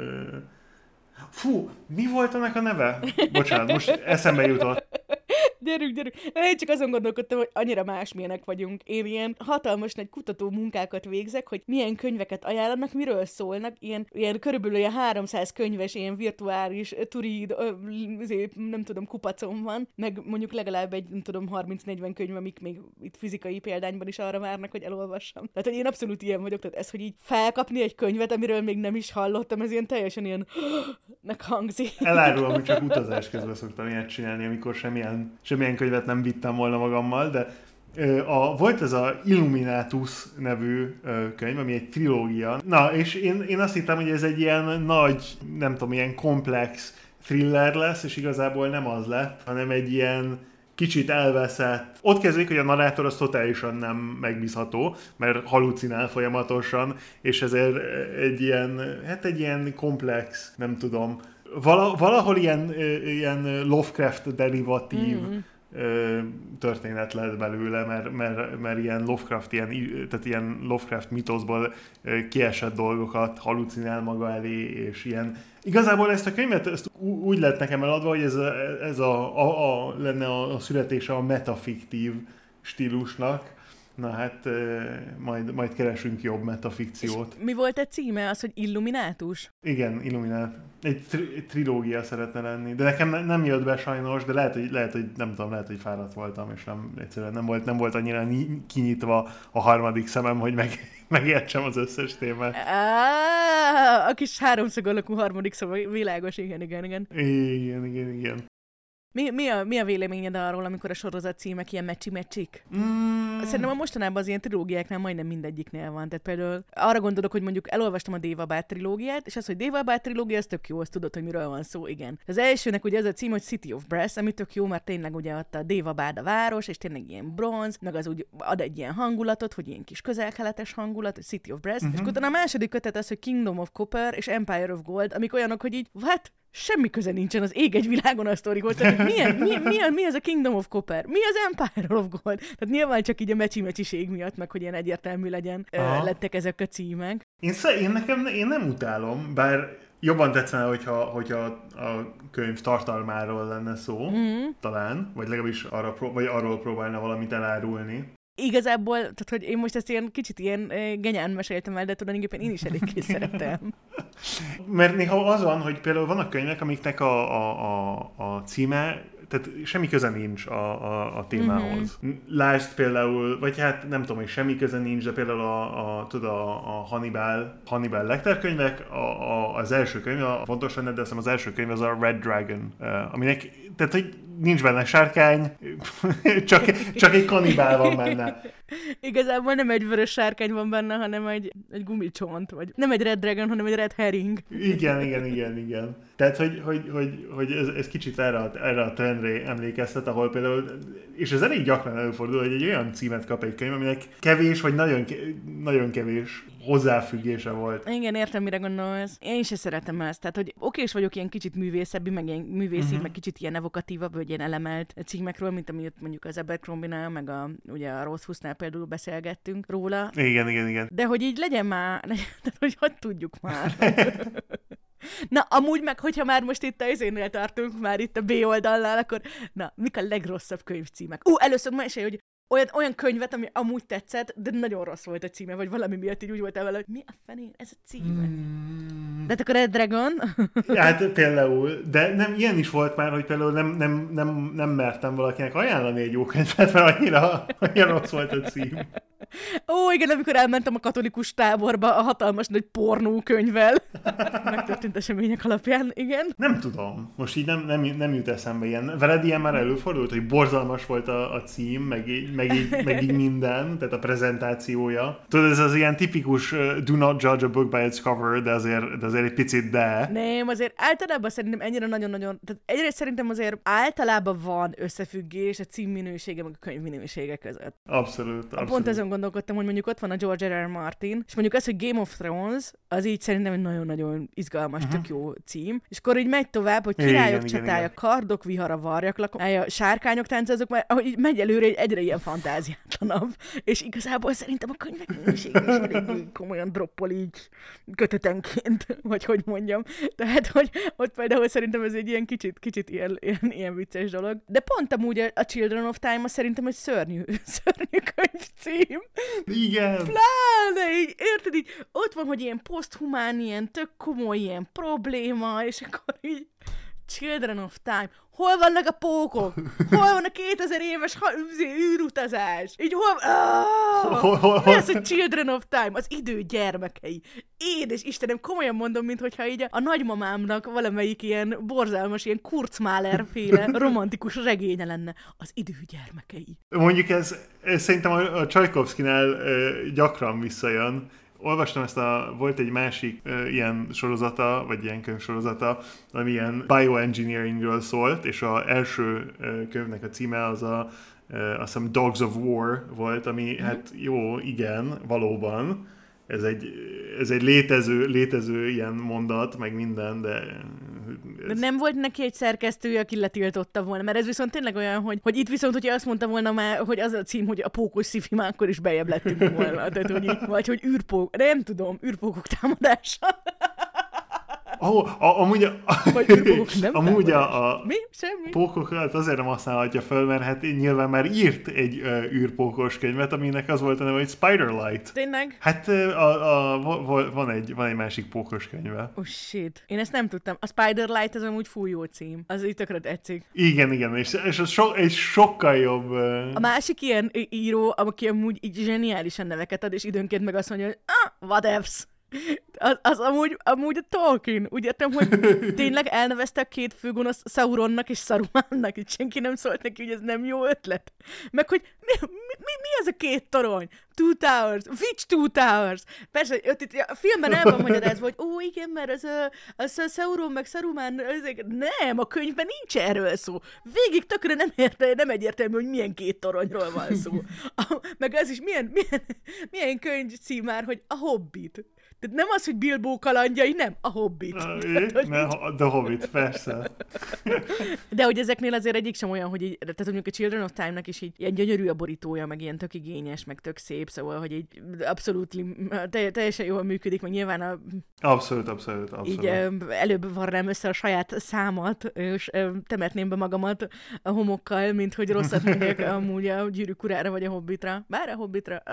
Fú, mi volt ennek a neve? Bocsánat, most eszembe jutott. Gyerünk, gyerünk. Én csak azon gondolkodtam, hogy annyira másmilyenek vagyunk. Én ilyen hatalmas nagy kutató munkákat végzek, hogy milyen könyveket ajánlanak, miről szólnak. Ilyen, ilyen körülbelül ilyen 300 könyves, ilyen virtuális turid, izé, nem tudom, kupacom van, meg mondjuk legalább egy, nem tudom, 30-40 könyv, amik még itt fizikai példányban is arra várnak, hogy elolvassam. Tehát, hogy én abszolút ilyen vagyok, tehát ez, hogy így felkapni egy könyvet, amiről még nem is hallottam, ez ilyen teljesen ilyen *gasps* hangzik. Elárulom, hogy csak utazás közben szoktam ilyet csinálni, amikor semmilyen, semmilyen könyvet nem vittem volna magammal, de a, volt ez a Illuminatus nevű könyv, ami egy trilógia. Na, és én, én azt hittem, hogy ez egy ilyen nagy, nem tudom, ilyen komplex thriller lesz, és igazából nem az lett, hanem egy ilyen kicsit elveszett. Ott kezdődik, hogy a narrátor az totálisan nem megbízható, mert halucinál folyamatosan, és ezért egy ilyen, hát egy ilyen komplex, nem tudom, valahol ilyen, ilyen Lovecraft derivatív mm történet lett belőle, mert, mert, mert ilyen Lovecraft, ilyen, tehát ilyen Lovecraft mitoszból kiesett dolgokat halucinál maga elé, és ilyen. Igazából ezt a könyvet ezt úgy lett nekem eladva, hogy ez, a, ez a, a, a, lenne a, a születése a metafiktív stílusnak, Na hát majd, majd keresünk jobb metafikciót. És mi volt egy címe? Az, hogy Illuminátus? Igen, Illuminát. Egy, tri- trilógia szeretne lenni, de nekem ne, nem jött be sajnos, de lehet, hogy, lehet, hogy nem tudom, lehet, hogy fáradt voltam, és nem, egyszerűen nem volt, nem volt annyira kinyitva a harmadik szemem, hogy meg, *laughs* megértsem az összes témát. a kis háromszög alakú harmadik szó, világos, igen, igen, igen. Igen, igen, igen. Mi, mi, a, mi a véleményed arról, amikor a sorozat címek ilyen mecsi-mecsik? Mm. Szerintem a mostanában az ilyen trilógiáknál majdnem mindegyiknél van. Tehát például arra gondolok, hogy mondjuk elolvastam a Déva Bát trilógiát, és az, hogy Déva Bát trilógia, az tök jó, azt tudod, hogy miről van szó, igen. Az elsőnek ugye ez a cím, hogy City of Brass, ami tök jó, mert tényleg ugye ott a Déva Bád a város, és tényleg ilyen bronz, meg az úgy ad egy ilyen hangulatot, hogy ilyen kis közelkeletes hangulat, City of Brass, uh-huh. és utána a második kötet az, hogy Kingdom of Copper és Empire of Gold, amik olyanok, hogy így, what? Semmi köze nincsen az ég egy világon a sztorihoz. Tehát milyen, mi, mi, mi, az a Kingdom of Copper? Mi az Empire of Gold? Tehát nyilván csak így a mecsi-mecsiség miatt, meg hogy ilyen egyértelmű legyen, Aha. lettek ezek a címek. Én, sz- én, nekem, én nem utálom, bár jobban tetszene, hogyha, hogyha a könyv tartalmáról lenne szó, mm-hmm. talán, vagy legalábbis arra, vagy arról próbálna valamit elárulni igazából, tehát hogy én most ezt ilyen kicsit ilyen genyán meséltem el, de tulajdonképpen én is eléggé szeretem. Mert néha az van, hogy például vannak könyvek, amiknek a, a, a, a címe tehát semmi köze nincs a, a, a témához. Mm-hmm. Lásd például, vagy hát nem tudom, hogy semmi köze nincs, de például a, a, tudod, a, a Hannibal, Hannibal Lecter könyvek, a, a, az első könyv, a fontos lenne, de azt az első könyv az a Red Dragon, aminek, tehát hogy nincs benne sárkány, *laughs* csak, csak egy kanibál van benne. Igazából nem egy vörös sárkány van benne, hanem egy, egy gumicsont, vagy nem egy Red Dragon, hanem egy Red Herring. Igen, igen, igen, igen. Tehát, hogy, hogy, hogy, hogy ez, ez kicsit erre a, erre a trendre emlékeztet, ahol például, és ez elég gyakran előfordul, hogy egy olyan címet kap egy könyv, aminek kevés, vagy nagyon, nagyon kevés hozzáfüggése volt. Igen, értem, mire gondolsz. Én se szeretem ezt. Tehát, hogy oké, és vagyok ilyen kicsit művészebbi, meg ilyen művészi, uh-huh. meg kicsit ilyen evokatívabb, vagy ilyen elemelt címekről, mint amit mondjuk az Abercrombie-nál, meg a, ugye a Rothfussnál például beszélgettünk róla. Igen, igen, igen. De hogy így legyen már, *laughs* tehát, hogy hogy tudjuk már. *laughs* Na, amúgy meg, hogyha már most itt a izénél tartunk, már itt a B oldalnál, akkor na, mik a legrosszabb könyvcímek? Ú, először mesélj, hogy olyan, olyan könyvet, ami amúgy tetszett, de nagyon rossz volt a címe, vagy valami miatt így úgy voltál vele, hogy mi a fenén ez a címe? Mm. De hát akkor Red Dragon? hát például, de nem, ilyen is volt már, hogy például nem, nem, nem, nem mertem valakinek ajánlani egy jó könyvet, mert annyira, annyira rossz volt a cím. Ó, igen, amikor elmentem a katolikus táborba a hatalmas nagy pornó könyvvel. *laughs* Megtörtént események alapján, igen. Nem tudom. Most így nem, nem, nem jut eszembe ilyen. Veled ilyen már előfordult, hogy borzalmas volt a, a cím, meg, meg, így, meg így minden, tehát a prezentációja. Tudod, ez az ilyen tipikus uh, do not judge a book by its cover, de azért, de azért egy picit de. Nem, azért általában szerintem ennyire nagyon-nagyon, tehát egyrészt szerintem azért általában van összefüggés a cím minősége, meg a könyv minősége között. Abszolút, abszolút. Pont ezen gondolkodtam, hogy mondjuk ott van a George R. R. Martin, és mondjuk az, hogy Game of Thrones, az így szerintem egy nagyon-nagyon izgalmas, uh-huh. tök jó cím. És akkor így megy tovább, hogy királyok igen, csatája, igen, igen. kardok vihara, varjak lakomája, sárkányok tánca, azok már ahogy megy előre, egyre ilyen fantáziátlanabb. És igazából szerintem a könyvek minősége is elég komolyan droppol így kötetenként, vagy hogy mondjam. Tehát, hogy ott például szerintem ez egy ilyen kicsit, kicsit ilyen, ilyen, ilyen vicces dolog. De pont amúgy a, Children of Time, szerintem egy szörnyű, *laughs* szörnyű könyv cím. Igen. Pláne, így, érted, így ott van, hogy ilyen poszthumán, ilyen tök komoly ilyen probléma, és akkor így Children of Time. Hol vannak a pókok? Hol van a 2000 éves ha- űrutazás? Így hol... Oh! Hol, hol, hol? Mi az, hogy Children of Time? Az idő gyermekei. Édes Istenem, komolyan mondom, mint hogyha így a, a nagymamámnak valamelyik ilyen borzalmas, ilyen Kurzmáler féle *laughs* romantikus regénye lenne. Az idő gyermekei. Mondjuk ez, ez szerintem a, a Csajkovszkinál gyakran visszajön, olvastam ezt a, volt egy másik uh, ilyen sorozata, vagy ilyen könyvsorozata, ami ilyen bioengineeringről szólt, és az első uh, könyvnek a címe az a uh, azt hiszem Dogs of War volt, ami hát jó, igen, valóban, ez egy, ez egy létező, létező ilyen mondat, meg minden, de... Ez... De nem volt neki egy szerkesztője, aki letiltotta volna, mert ez viszont tényleg olyan, hogy, hogy itt viszont, hogyha azt mondta volna már, hogy az a cím, hogy a pókos szifi, már akkor is bejebb lettünk volna. Tehát, hogy, vagy hogy űrpók, nem tudom, űrpókok támadása. Oh, a, amúgy a, Vagy *laughs* nem amúgy a, a Mi? Semmi? pókokat azért nem használhatja föl, mert hát nyilván már írt egy uh, űrpókos könyvet, aminek az volt a neve, hogy Spiderlight. Tényleg? Hát a, a, van, egy, van egy másik pókos könyve. Oh shit. Én ezt nem tudtam. A Spiderlight az amúgy fújó cím. Az itt tökre tetszik. Igen, igen, és, és az so, egy sokkal jobb... Uh... A másik ilyen író, aki amúgy így zseniálisan neveket ad, és időnként meg azt mondja, hogy ah, whatevs. Az, az amúgy, amúgy a Tolkien. Úgy értem, hogy *laughs* tényleg elnevezte a két főgonosz Sauronnak és Sarumannak, és senki nem szólt neki, hogy ez nem jó ötlet. Meg hogy mi, mi, mi, mi az a két torony? Two Towers. Which Two Towers? Persze, ott itt a filmben el van magyarázva, hogy ó, igen, mert az, az a Sauron meg Saruman, ezek... nem, a könyvben nincs erről szó. Végig tökre nem, érte, nem egyértelmű, hogy milyen két toronyról van szó. A, meg az is milyen, milyen, milyen könyv cím már, hogy a Hobbit. Tehát nem az, hogy Bilbo kalandjai, nem, a Hobbit. Ah, *laughs* Tehát, Ne, The Hobbit, persze. *laughs* De hogy ezeknél azért egyik sem olyan, hogy így, tehát mondjuk a Children of Time-nak is így ilyen gyönyörű a borítója, meg ilyen tök igényes, meg tök szép, szóval, hogy így abszolút te, teljesen jól működik, meg nyilván a, Abszolút, abszolút, abszolút. így előbb varrám össze a saját számat, és temetném be magamat a homokkal, mint hogy rosszat mondjak *laughs* amúgy a gyűrűk urára vagy a hobbitra. Bár a hobbitra,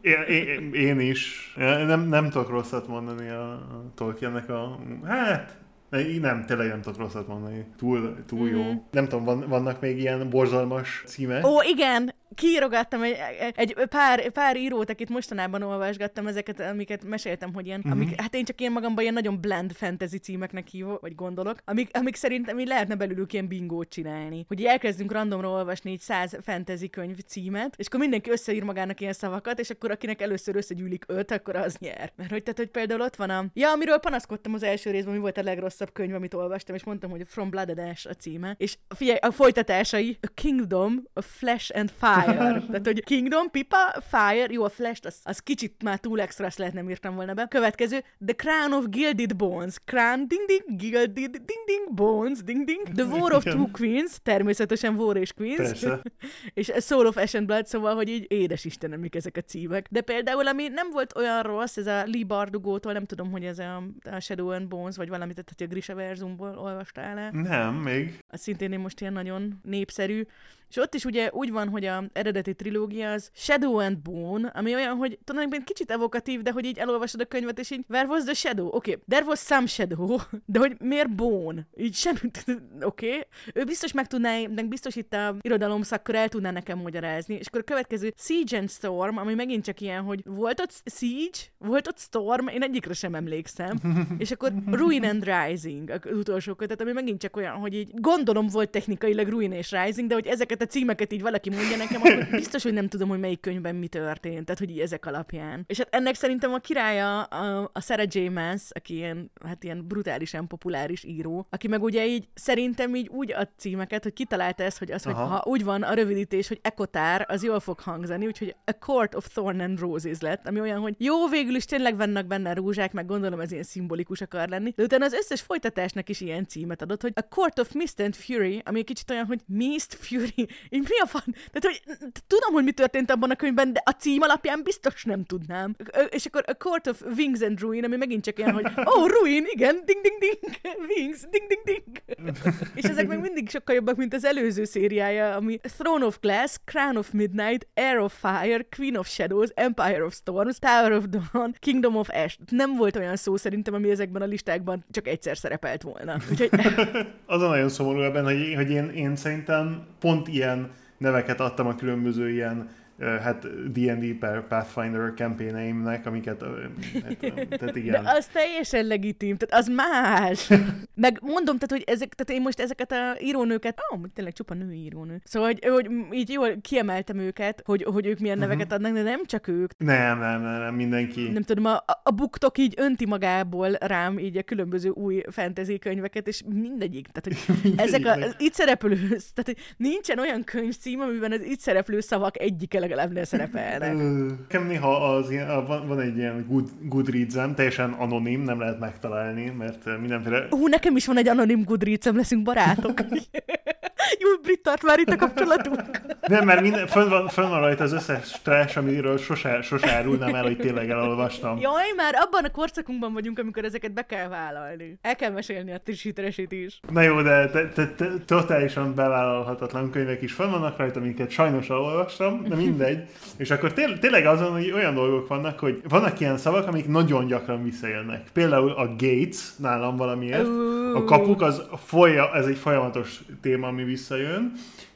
Én, én, én is. Nem, nem tudok rosszat mondani a, a Tolkiennek a... Hát, ne- nem, tényleg nem tudok rosszat mondani. Túl, túl jó. Mhm. Nem tudom, van, vannak még ilyen borzalmas címek? Ó, igen, kiírogattam egy, egy pár, pár írót, akit mostanában olvasgattam, ezeket, amiket meséltem, hogy ilyen, Mhm. amik, hát én csak ilyen magamban ilyen nagyon blend fantasy címeknek hívok, vagy gondolok, amik, amik szerintem így lehetne belőlük ilyen bingót csinálni. Hogy elkezdünk randomra olvasni egy száz fantasy könyv címet, és akkor mindenki összeír magának ilyen szavakat, és akkor akinek először összegyűlik öt, akkor az nyer. Mert hogy, tehát, hogy például ott van a... Ja, amiről panaszkodtam az első részben, mi volt a legrosszabb könyv, amit olvastam, és mondtam, hogy From Blood and Ash a címe. És figyelj, a folytatásai, a Kingdom, a Flesh and Fire. Tehát, hogy Kingdom, Pipa, Fire, jó, a Flash, az, az kicsit már túl extra, azt lehet nem írtam volna be. Következő, The Crown of Gilded Bones. Crown, ding ding, Gilded, ding ding, Bones, ding ding. The War of. Two Queens, természetesen War és Queens. Persze. *laughs* és a Soul of Ash and Blood, szóval, hogy így édes Istenem, mik ezek a címek. De például, ami nem volt olyan rossz, ez a Lee Bardugótól, nem tudom, hogy ez a, a Shadow and Bones, vagy valamit, tehát hogy a Grisha Verzumból olvastál el. Nem, még. Az szintén most ilyen nagyon népszerű. És ott is ugye úgy van, hogy a eredeti trilógia az Shadow and Bone, ami olyan, hogy tulajdonképpen kicsit evokatív, de hogy így elolvasod a könyvet, és így, where was the shadow? Oké, okay, there was some shadow, *laughs* de hogy miért Bone? Így semmi, *laughs* oké. Okay. Ő biztos meg tudná, meg biztos itt a irodalom szakkör el tudná nekem magyarázni. És akkor a következő Siege and Storm, ami megint csak ilyen, hogy volt ott Siege, volt ott Storm, én egyikre sem emlékszem. *laughs* és akkor Ruin and Rising, az utolsó kötet, ami megint csak olyan, hogy így gondolom volt technikailag Ruin és Rising, de hogy ezeket a címeket így valaki mondja nekem, akkor biztos, hogy nem tudom, hogy melyik könyvben mi történt, tehát hogy így ezek alapján. És hát ennek szerintem a királya a, a Sarah J. Maas, aki ilyen, hát ilyen brutálisan populáris író, aki meg ugye így szerintem így úgy ad címeket, hogy kitalálta ezt, hogy az, hogy ha úgy van a rövidítés, hogy ekotár, az jól fog hangzani, úgyhogy A Court of Thorn and Roses lett, ami olyan, hogy jó, végül is tényleg vannak benne rózsák, meg gondolom ez ilyen szimbolikus akar lenni, de utána az összes folytatásnak is ilyen címet adott, hogy A Court of Mist and Fury, ami egy kicsit olyan, hogy Mist Fury, így mi a fan? Tehát, hogy tudom, hogy mi történt abban a könyvben, de a cím alapján biztos nem tudnám. És akkor A Court of Wings and Ruin, ami megint csak ilyen, hogy *laughs* oh, Ruin, igen, ding, ding, ding, Wings, ding, ding, ding. És ezek meg mindig sokkal jobbak, mint az előző szériája, ami Throne of Glass, Crown of Midnight, Air of Fire, Queen of Shadows, Empire of Storms, Tower of Dawn, Kingdom of Ash. Nem volt olyan szó szerintem, ami ezekben a listákban csak egyszer szerepelt volna. Úgyhogy *laughs* Az a nagyon szomorú ebben, hogy, hogy én, én szerintem pont ilyen neveket adtam a különböző ilyen hát D&D per Pathfinder campaignaimnek, amiket, hát, tehát De igen. az teljesen legitim, tehát az más. Meg mondom, tehát, hogy ezek, tehát én most ezeket a írónőket, ó, oh, tényleg csupa női írónő. Szóval, hogy, hogy így jól kiemeltem őket, hogy, hogy ők milyen neveket adnak, de nem csak ők. Nem, nem, nem, nem, mindenki. Nem tudom, a, a buktok így önti magából rám így a különböző új fantasy könyveket, és mindegyik. Tehát, hogy *laughs* ezek a, az itt szereplő, *laughs* tehát hogy nincsen olyan könyvcím, amiben az itt szereplő szavak egyike legalább ne szerepelnek. Nekem néha az ilyen, van, van egy ilyen good, Goodreads-em, teljesen anonim, nem lehet megtalálni, mert mindenféle... Hú, nekem is van egy anonim goodreads leszünk barátok. *laughs* Jó, Brit tart már itt a kapcsolatunk. Nem, mert minden, fönn, van, fönn van rajta az összes trash, amiről sose, sose árulnám el, hogy tényleg elolvastam. Jaj, már abban a korszakunkban vagyunk, amikor ezeket be kell vállalni. El kell mesélni a Trishiteresit is. Na jó, de te, te, te, totálisan bevállalhatatlan könyvek is fönn vannak rajta, amiket sajnos elolvastam, de mindegy. És akkor té- tényleg azon, hogy olyan dolgok vannak, hogy vannak ilyen szavak, amik nagyon gyakran visszajönnek. Például a gates nálam valamiért. A kapuk, az folya, ez egy folyamatos téma, ami visszajön.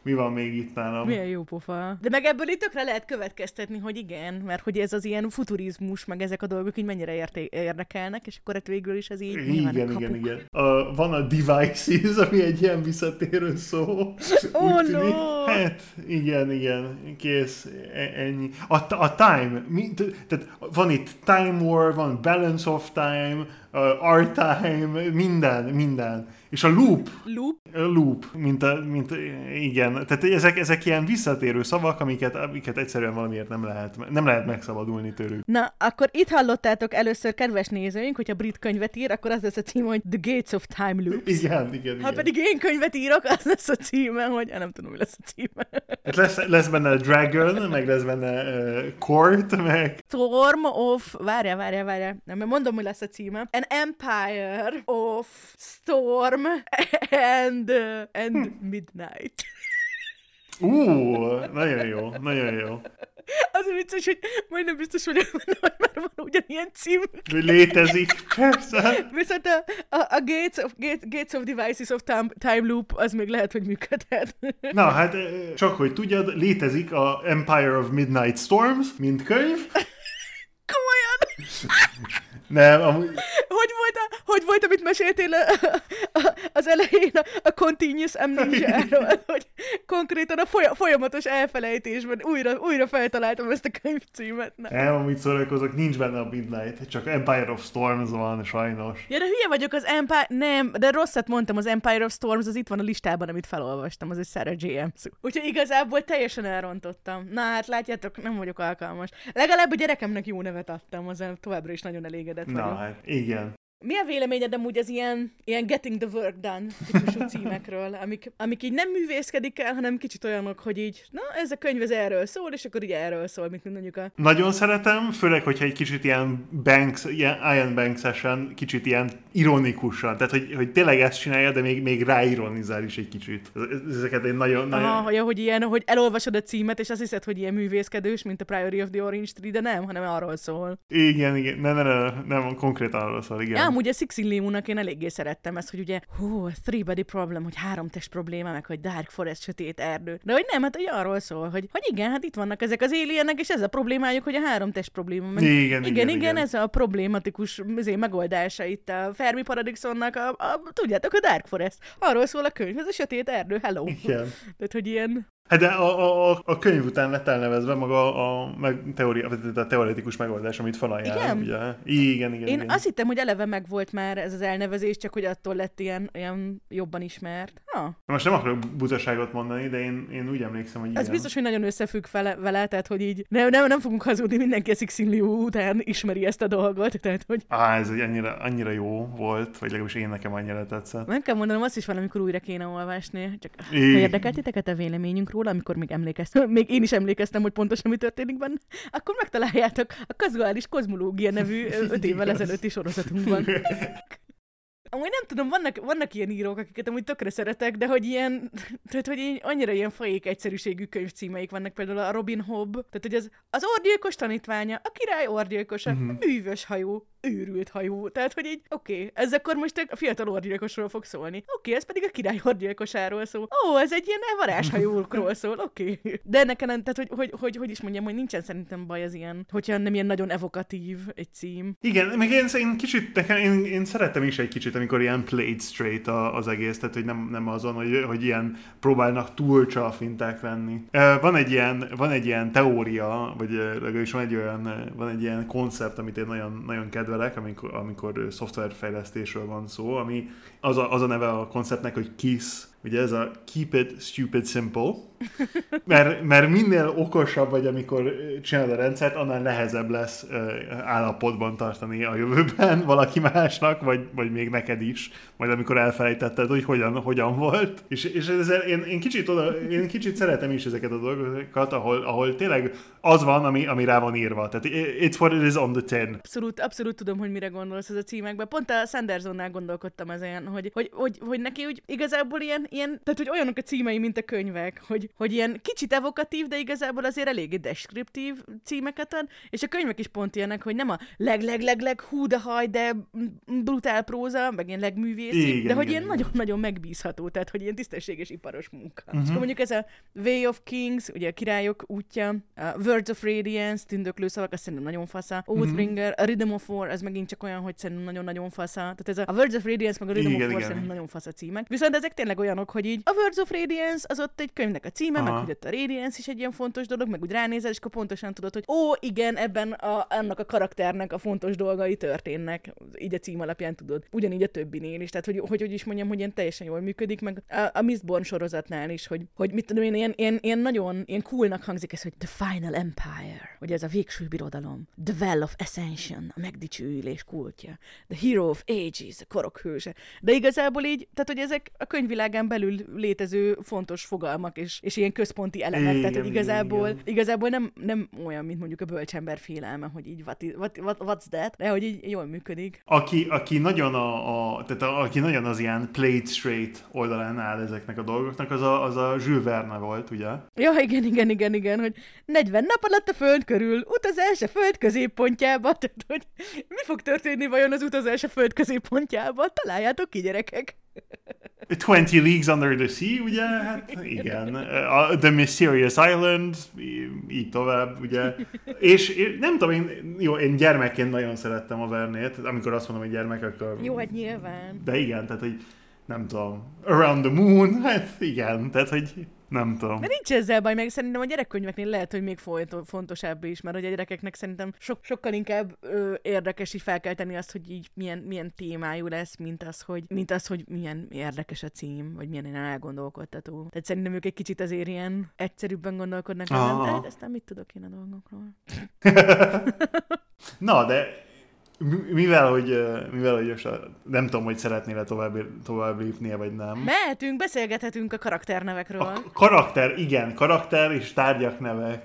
Mi van még itt nálam? Milyen jó pofa. De meg ebből itt tökre lehet következtetni, hogy igen, mert hogy ez az ilyen futurizmus, meg ezek a dolgok így mennyire érté- érdekelnek, és akkor hát végül is ez így a Igen, kapu. igen, igen. A, van a devices, ami egy ilyen visszatérő szó. Oh, tűnik. no! Hát, igen, igen, kész, e- ennyi. A, a time, mi, tehát van itt time war, van balance of time, uh, art time, minden, minden. És a loop, Loop? a loop, mint, a, mint igen, Igen, tehát ezek, ezek ilyen visszatérő szavak, amiket, amiket egyszerűen valamiért nem lehet, nem lehet megszabadulni tőlük. Na, akkor itt hallottátok először, kedves nézőink, hogyha brit könyvet ír, akkor az lesz a cím, hogy The Gates of Time Loops. Igen, igen, Ha igen. pedig én könyvet írok, az lesz a címe, hogy nem tudom, mi lesz a címe. Hát lesz, lesz benne Dragon, meg lesz benne uh, Court, meg Storm of... Várjál, várjál, várjál. Nem, mert mondom, hogy lesz a címe. An Empire of Storm and, uh, and Midnight. Ú, nagyon jó, nagyon jó. Az vicces, hogy majdnem biztos vagyok benne, hogy már van ugyanilyen cím. Létezik, persze. Viszont a, a, a Gates, of, Gates, Gates of Devices of Time, time Loop az még lehet, hogy működhet. Na, hát ö, csak hogy tudjad, létezik a Empire of Midnight Storms, mint könyv. Komolyan! *laughs* Nem, amúgy, Hogy volt, a, hogy volt amit meséltél a, a, az elején a, a continuous amnesia hogy konkrétan a folya, folyamatos elfelejtésben újra, újra feltaláltam ezt a könyvcímet. Na. nem, amit szórakozok, nincs benne a Midnight, csak Empire of Storms van, sajnos. Ja, de hülye vagyok az Empire... Nem, de rosszat mondtam, az Empire of Storms az itt van a listában, amit felolvastam, az egy Sarah szó. Úgyhogy igazából teljesen elrontottam. Na hát látjátok, nem vagyok alkalmas. Legalább a gyerekemnek jó nevet adtam, azon továbbra is nagyon elégedett Na, vagyok. hát igen. Mi a véleményed amúgy az ilyen, ilyen getting the work done típusú *laughs* címekről, amik, amik így nem művészkedik el, hanem kicsit olyanok, hogy így, na ez a könyv ez erről szól, és akkor így erről szól, mint mondjuk a... Nagyon szeretem, főleg, hogyha egy kicsit ilyen Banks, ilyen Ian Banks-esen, kicsit ilyen ironikusan, tehát hogy, hogy tényleg ezt csinálja, de még, még ráironizál is egy kicsit. Ezeket egy nagyon, nagyon... Aha, hogy, hogy ilyen, hogy elolvasod a címet, és azt hiszed, hogy ilyen művészkedős, mint a Priory of the Orange Tree, de nem, hanem arról szól. Igen, igen, nem, nem, nem, nem konkrétan arról szól, igen. Ja, amúgy a Sixilliónak én eléggé szerettem ezt, hogy ugye, hú, three body problem, hogy három test probléma, meg hogy dark forest, sötét erdő. De hogy nem, hát hogy arról szól, hogy, hogy igen, hát itt vannak ezek az alienek, és ez a problémájuk, hogy a három test probléma. Meg, Igen, igen, igen, igen, ez a problématikus izé, megoldása itt a Fermi Paradoxonnak, a, a, tudjátok, a Dark Forest. Arról szól a könyv, ez a sötét erdő, hello. Igen. *laughs* Tehát, hogy ilyen, Hát de a, a, a, könyv után lett elnevezve maga a, meg, vagy a teoretikus megoldás, amit felajánl. Igen? Ugye? Igen, igen, Én igen. azt hittem, hogy eleve megvolt már ez az elnevezés, csak hogy attól lett ilyen, ilyen jobban ismert. Ha. Most nem akarok butaságot mondani, de én, én úgy emlékszem, hogy Ez igen. biztos, hogy nagyon összefügg vele, vele tehát hogy így nem, nem, nem fogunk hazudni, mindenki a Sixillió után ismeri ezt a dolgot, tehát hogy Á, ez egy annyira, annyira jó volt, vagy legalábbis én nekem annyira tetszett. nem kell mondanom, azt is valamikor újra kéne olvasni. Csak Igen. érdekelt titeket a véleményünk róla, amikor még emlékeztem, *laughs* még én is emlékeztem, hogy pontosan mi történik benne, akkor megtaláljátok a kazuális kozmológia nevű öt *laughs* évvel ezelőtti sorozatunkban. *laughs* Amúgy nem tudom, vannak, vannak ilyen írók, akiket amúgy tökre szeretek, de hogy ilyen, tehát hogy így, annyira ilyen fajék egyszerűségű könyvcímeik vannak, például a Robin Hobb, tehát hogy az, az orgyilkos tanítványa, a király orgyilkosa, Mhm. uh-huh. művös hajó, őrült hajó, tehát hogy így, oké, okay, ez akkor most a fiatal orgyilkosról fog szólni, oké, okay, ez pedig a király orgyilkosáról szól, ó, ez egy ilyen varázshajókról *laughs* szól, oké. Okay. De ennek nem, tehát hogy, hogy, hogy, hogy is mondjam, hogy nincsen szerintem baj az ilyen, hogyha nem ilyen nagyon evokatív egy cím. Igen, meg én, én kicsit, nekem, én, én szeretem is egy kicsit, amikor ilyen played straight a, az egész, tehát hogy nem, nem azon, hogy, hogy ilyen próbálnak túl csalfinták lenni. Van egy ilyen, van egy ilyen teória, vagy legalábbis van egy olyan, van egy ilyen koncept, amit én nagyon, nagyon kedvelek, amikor, amikor szoftverfejlesztésről van szó, ami az a, az a neve a konceptnek, hogy KISS, ugye ez a Keep it stupid simple, mert, mert minél okosabb vagy, amikor csinálod a rendszert, annál nehezebb lesz állapotban tartani a jövőben *laughs* valaki másnak, vagy, vagy még neked is, majd amikor elfelejtetted, hogy hogyan, hogyan volt. És, és ezzel én, én, kicsit oda, én kicsit szeretem is ezeket a dolgokat, ahol, ahol tényleg az van, ami, ami rá van írva. Tehát it's what it is on the tin. Abszolút, abszolút tudom, hogy mire gondolsz ez a címekben. Pont a Sandersonnál gondolkodtam ezen, hogy, hogy, hogy, hogy neki úgy igazából ilyen, ilyen, tehát hogy olyanok a címei, mint a könyvek, hogy, hogy ilyen kicsit evokatív, de igazából azért eléggé deskriptív címeket ad, és a könyvek is pont ilyenek, hogy nem a leg, leg, leg, leg hú de haj, de brutál próza, meg ilyen legművészi, Igen, de hogy igen, ilyen igen. nagyon-nagyon megbízható, tehát hogy ilyen tisztességes iparos munka. Mhm. Uh-huh. És akkor mondjuk ez a Way of Kings, ugye a királyok útja, a Words of Radiance, tündöklő szavak, azt szerintem nagyon fasza, Mhm. Oathbringer, a Rhythm of War, ez megint csak olyan, hogy szerintem nagyon-nagyon fasza. Tehát ez a, a Words of Radiance meg a Rhythm Igen, of War igen. szerintem nagyon fasza címek. Viszont ezek tényleg olyanok, dolog, hogy így a Words of Radiance az ott egy könyvnek a címe, Aha. meg hogy ott a Radiance is egy ilyen fontos dolog, meg úgy ránézel, és akkor pontosan tudod, hogy ó, igen, ebben a, annak a karakternek a fontos dolgai történnek. Így a cím alapján tudod. Ugyanígy a többinél is. Tehát, hogy hogy, hogy is mondjam, hogy ilyen teljesen jól működik, meg a, a Mistborn sorozatnál is, hogy, hogy mit tudom én, ilyen, ilyen, ilyen nagyon ilyen coolnak hangzik ez, hogy The Final Empire, hogy ez a végső birodalom. The Well of Ascension, a megdicsőülés kultja. The Hero of Ages, a korok hőse. De igazából így, tehát hogy ezek a könyvvilágán belül létező fontos fogalmak és, és ilyen központi elemek. Igen, tehát, hogy igazából, igen. igazából nem, nem olyan, mint mondjuk a bölcsember félelme, hogy így what, what, what's that, de hogy így jól működik. Aki, aki nagyon a, a, tehát a, aki nagyon az ilyen played straight oldalán áll ezeknek a dolgoknak, az a, az a Jules Verne volt, ugye? Ja, igen, igen, igen, igen, hogy 40 nap alatt a föld körül, utazás a föld középpontjába, tehát hogy mi fog történni vajon az utazás a föld középpontjába? Találjátok ki, gyerekek! 20 Leagues Under the Sea, ugye? Hát igen. A The Mysterious Island, így tovább, ugye? És nem tudom, én, jó, én gyermekként nagyon szerettem a Vernét, amikor azt mondom, hogy gyermek, akkor... Jó, hát nyilván. De igen, tehát, hogy nem tudom, Around the Moon, hát igen, tehát, hogy nem tudom. De nincs ezzel baj, meg szerintem a gyerekkönyveknél lehet, hogy még fontosabb is, mert hogy a gyerekeknek szerintem sok, sokkal inkább ö, érdekes így felkelteni azt, hogy így milyen, milyen témájú lesz, mint az, hogy, mint az, hogy milyen érdekes a cím, vagy milyen ilyen elgondolkodtató. Tehát szerintem ők egy kicsit azért ilyen egyszerűbben gondolkodnak, ezen, de hát aztán mit tudok én a dolgokról. *laughs* *laughs* Na, de mivel, hogy, mivel, hogy most nem tudom, hogy szeretnél-e tovább, tovább lépnie, vagy nem. Mehetünk, beszélgethetünk a karakternevekről. A karakter, igen, karakter és tárgyak nevek,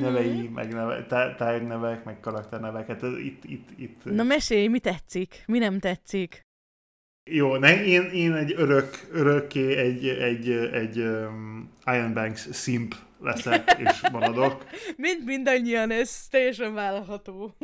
nevei, meg neve, tá- tárgynevek, meg karakterneveket, ez itt, itt, itt. Na mesélj, mi tetszik, mi nem tetszik? Jó, ne, én, én egy örök, örökké egy, egy, egy um, Iron Banks szimp leszek, és maradok. Mind mindannyian, ez teljesen vállalható.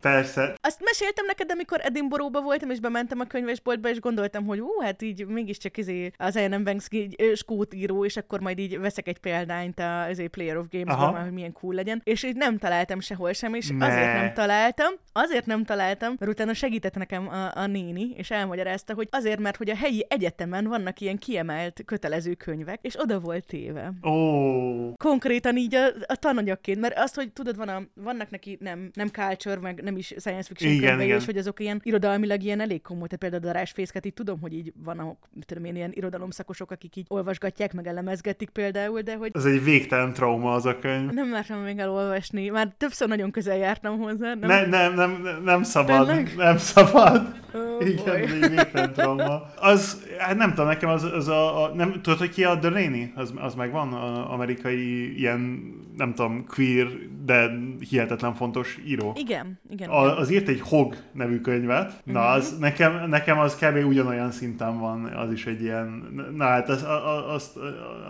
Persze, Azt meséltem neked, amikor Edinburghba voltam, és bementem a könyvesboltba, és gondoltam, hogy ú, hát így mégiscsak izé az Ian Banks így, skót író, és akkor majd így veszek egy példányt a izé Player of már, hogy milyen cool legyen. És így nem találtam sehol sem, és Ne. azért nem találtam. Azért nem találtam, mert utána segített nekem a, a néni, és elmagyarázta, hogy azért, mert hogy a helyi egyetemen vannak ilyen kiemelt kötelező könyvek, és oda volt téve. ó, Konkrétan így a, a tananyagként, mert azt, hogy tudod, van a, vannak neki nem, nem culture, meg nem is science fiction Igen, könyvei, igen. és hogy azok ilyen irodalmilag ilyen elég komoly, tehát például a darásfészket így tudom, hogy így van, a, mit tudom én, ilyen irodalomszakosok, akik így olvasgatják, meg elemezgetik például, de hogy az egy végtelen trauma az a könyv. nem mertem még elolvasni. Már többször nagyon közel jártam hozzá. Nem? Ne, nem, nem, nem, nem szabad, Tényleg? nem szabad. Ó, Igen, ez egy végtelen trauma. Az, hát nem tudom, nekem az, az a, a nem, tudod, hogy ki a Delaney? Az, az megvan, a amerikai ilyen, nem tudom, queer, de hihetetlen fontos író. Igen, igen. A, az írt egy Hog nevű könyvet. Na, Mhm. az, nekem, nekem az kb. ugyanolyan szinten van, az is egy ilyen, na hát az, az,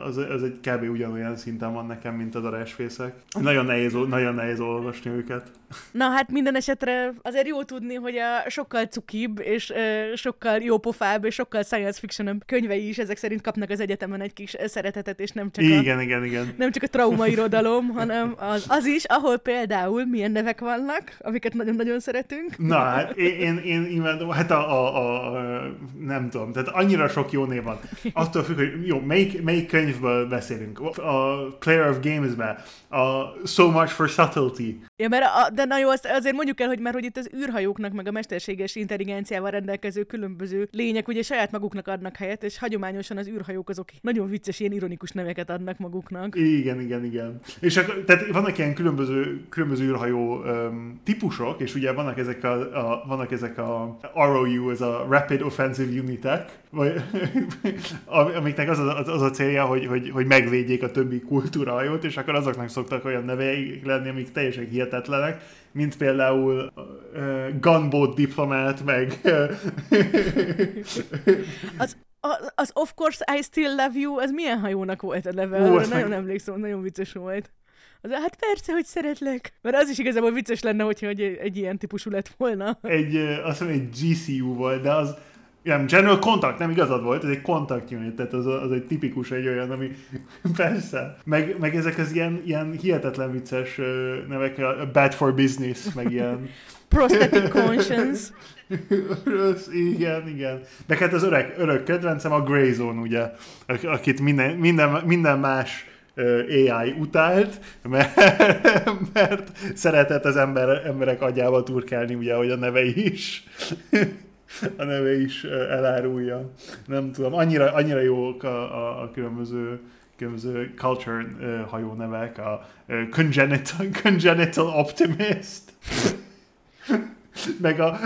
az, az egy kb. ugyanolyan szinten van nekem, mint a darásfészek. Nagyon nehéz, nagyon nehéz olvasni őket. Na hát minden esetre azért jó tudni, hogy a sokkal cukibb, és ö, sokkal jópofább, és sokkal science fiction könyvei is ezek szerint kapnak az egyetemen egy kis szeretetet, és nem csak a, Igen, igen, igen. nem csak a traumairodalom, hanem az, az is, ahol például milyen nevek vannak, amiket nagyon-nagyon szeretünk. Na, hát én, én, én imádom, hát a, a, a, a, nem tudom, tehát annyira sok jó név van. Attól függ, hogy jó, melyik, melyik könyvből beszélünk. A Player of Games-ben, a So Much for Subtlety. Ja, mert a, de na jó, azt azért mondjuk el, hogy már hogy itt az űrhajóknak, meg a mesterséges intelligenciával rendelkező különböző lények ugye saját maguknak adnak helyet, és hagyományosan az űrhajók azok nagyon vicces, ilyen ironikus neveket adnak maguknak. Igen, igen, igen. És akkor, tehát vannak ilyen különböző, különböző űrhajó um, típusok, és ugye vannak ezek a, a, vannak ezek a ROU, ez a Rapid Offensive Unitek, vagy, am- amiknek az a, az, az a célja, hogy, hogy, hogy megvédjék a többi kultúrahajót, és akkor azoknak szoktak olyan neveik lenni, amik teljesen hihetetlenek, mint például uh, Gunboat Diplomat, meg Az, a, az Of Course I Still Love You, az milyen hajónak volt a neve? Arra azt nagyon meg- emlékszem, nagyon vicces volt. Az, hát persze, hogy szeretlek. Mert az is igazából vicces lenne, hogyha egy, egy ilyen típusú lett volna. egy, azt mondom, egy GCU volt, de az Igen, General Contact, nem igazad volt, ez egy Contact Unit, tehát az, az egy tipikus egy olyan, ami *laughs* persze. Meg, meg ezek az ilyen, ilyen hihetetlen vicces nevek, Bad for Business, meg ilyen... *laughs* Prosthetic Conscience. *laughs* igen, igen. De hát az öreg, örök kedvencem a Greyzone, ugye, akit minden, minden, minden más AI utált, mert, mert szeretett az ember, emberek agyába turkálni, ugye, hogy a neve is a neve is elárulja. Nem tudom, annyira, annyira jók a, a, a különböző különböző culture uh, hajó nevek, a uh, congenital, *laughs* congenital optimist, meg a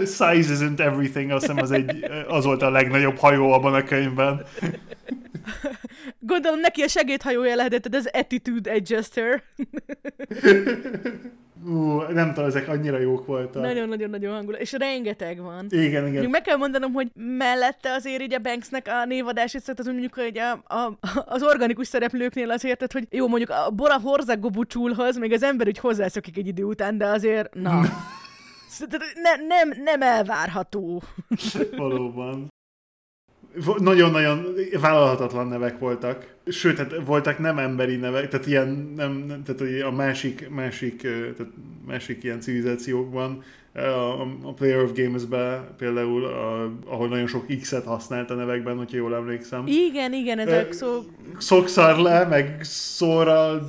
size isn't everything, azt hiszem az, egy, az volt a legnagyobb hajó abban a könyvben. Gondolom neki a segédhajója lehetett az Attitude Adjuster. *laughs* Ú, nem tudom, ezek annyira jók voltak. Nagyon-nagyon-nagyon hangulat, és rengeteg van. Igen, igen. Mondjuk meg kell mondanom, hogy mellette azért így a Banksnek a névadás, tehát mondjuk hogy a, a, az organikus szereplőknél azért, tehát, hogy jó, mondjuk a Bora Horzagobucsulhoz még az ember úgy hozzászokik egy idő után, de azért, na. *laughs* ne, nem, nem elvárható. Valóban nagyon-nagyon vállalhatatlan nevek voltak. Sőt, tehát voltak nem emberi nevek, tehát ilyen, nem, tehát a másik, másik, tehát másik ilyen civilizációkban, a, Player of Games-ben például, a, ahol nagyon sok X-et használt a nevekben, hogyha jól emlékszem. Igen, igen, ezek szó... Szokszar le, meg szóra...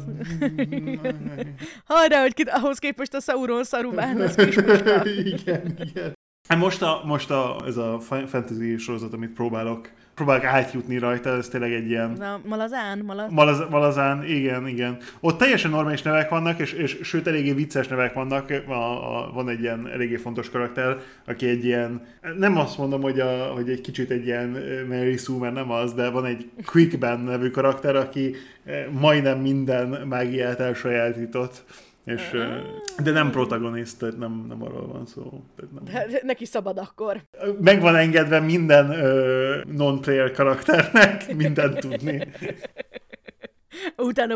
*laughs* Hajrá, hogy kit, ahhoz képest a Sauron szarubán az *laughs* Igen, igen. Hát most, a, most a, ez a fantasy sorozat, amit próbálok, próbálok átjutni rajta, ez tényleg egy ilyen... Na, malazán, malaz... Malaz, malazán, igen, igen. Ott teljesen normális nevek vannak, és, és sőt, eléggé vicces nevek vannak. A, a, van egy ilyen eléggé fontos karakter, aki egy ilyen, nem azt mondom, hogy, a, hogy egy kicsit egy ilyen Mary Sue, mert nem az, de van egy Quickben nevű karakter, aki majdnem minden mágiát elsajátított és, de nem protagonist, tehát nem, nem arról van szó. Tehát nem. De neki szabad akkor. Meg van engedve minden non-player karakternek *laughs* mindent tudni. Utána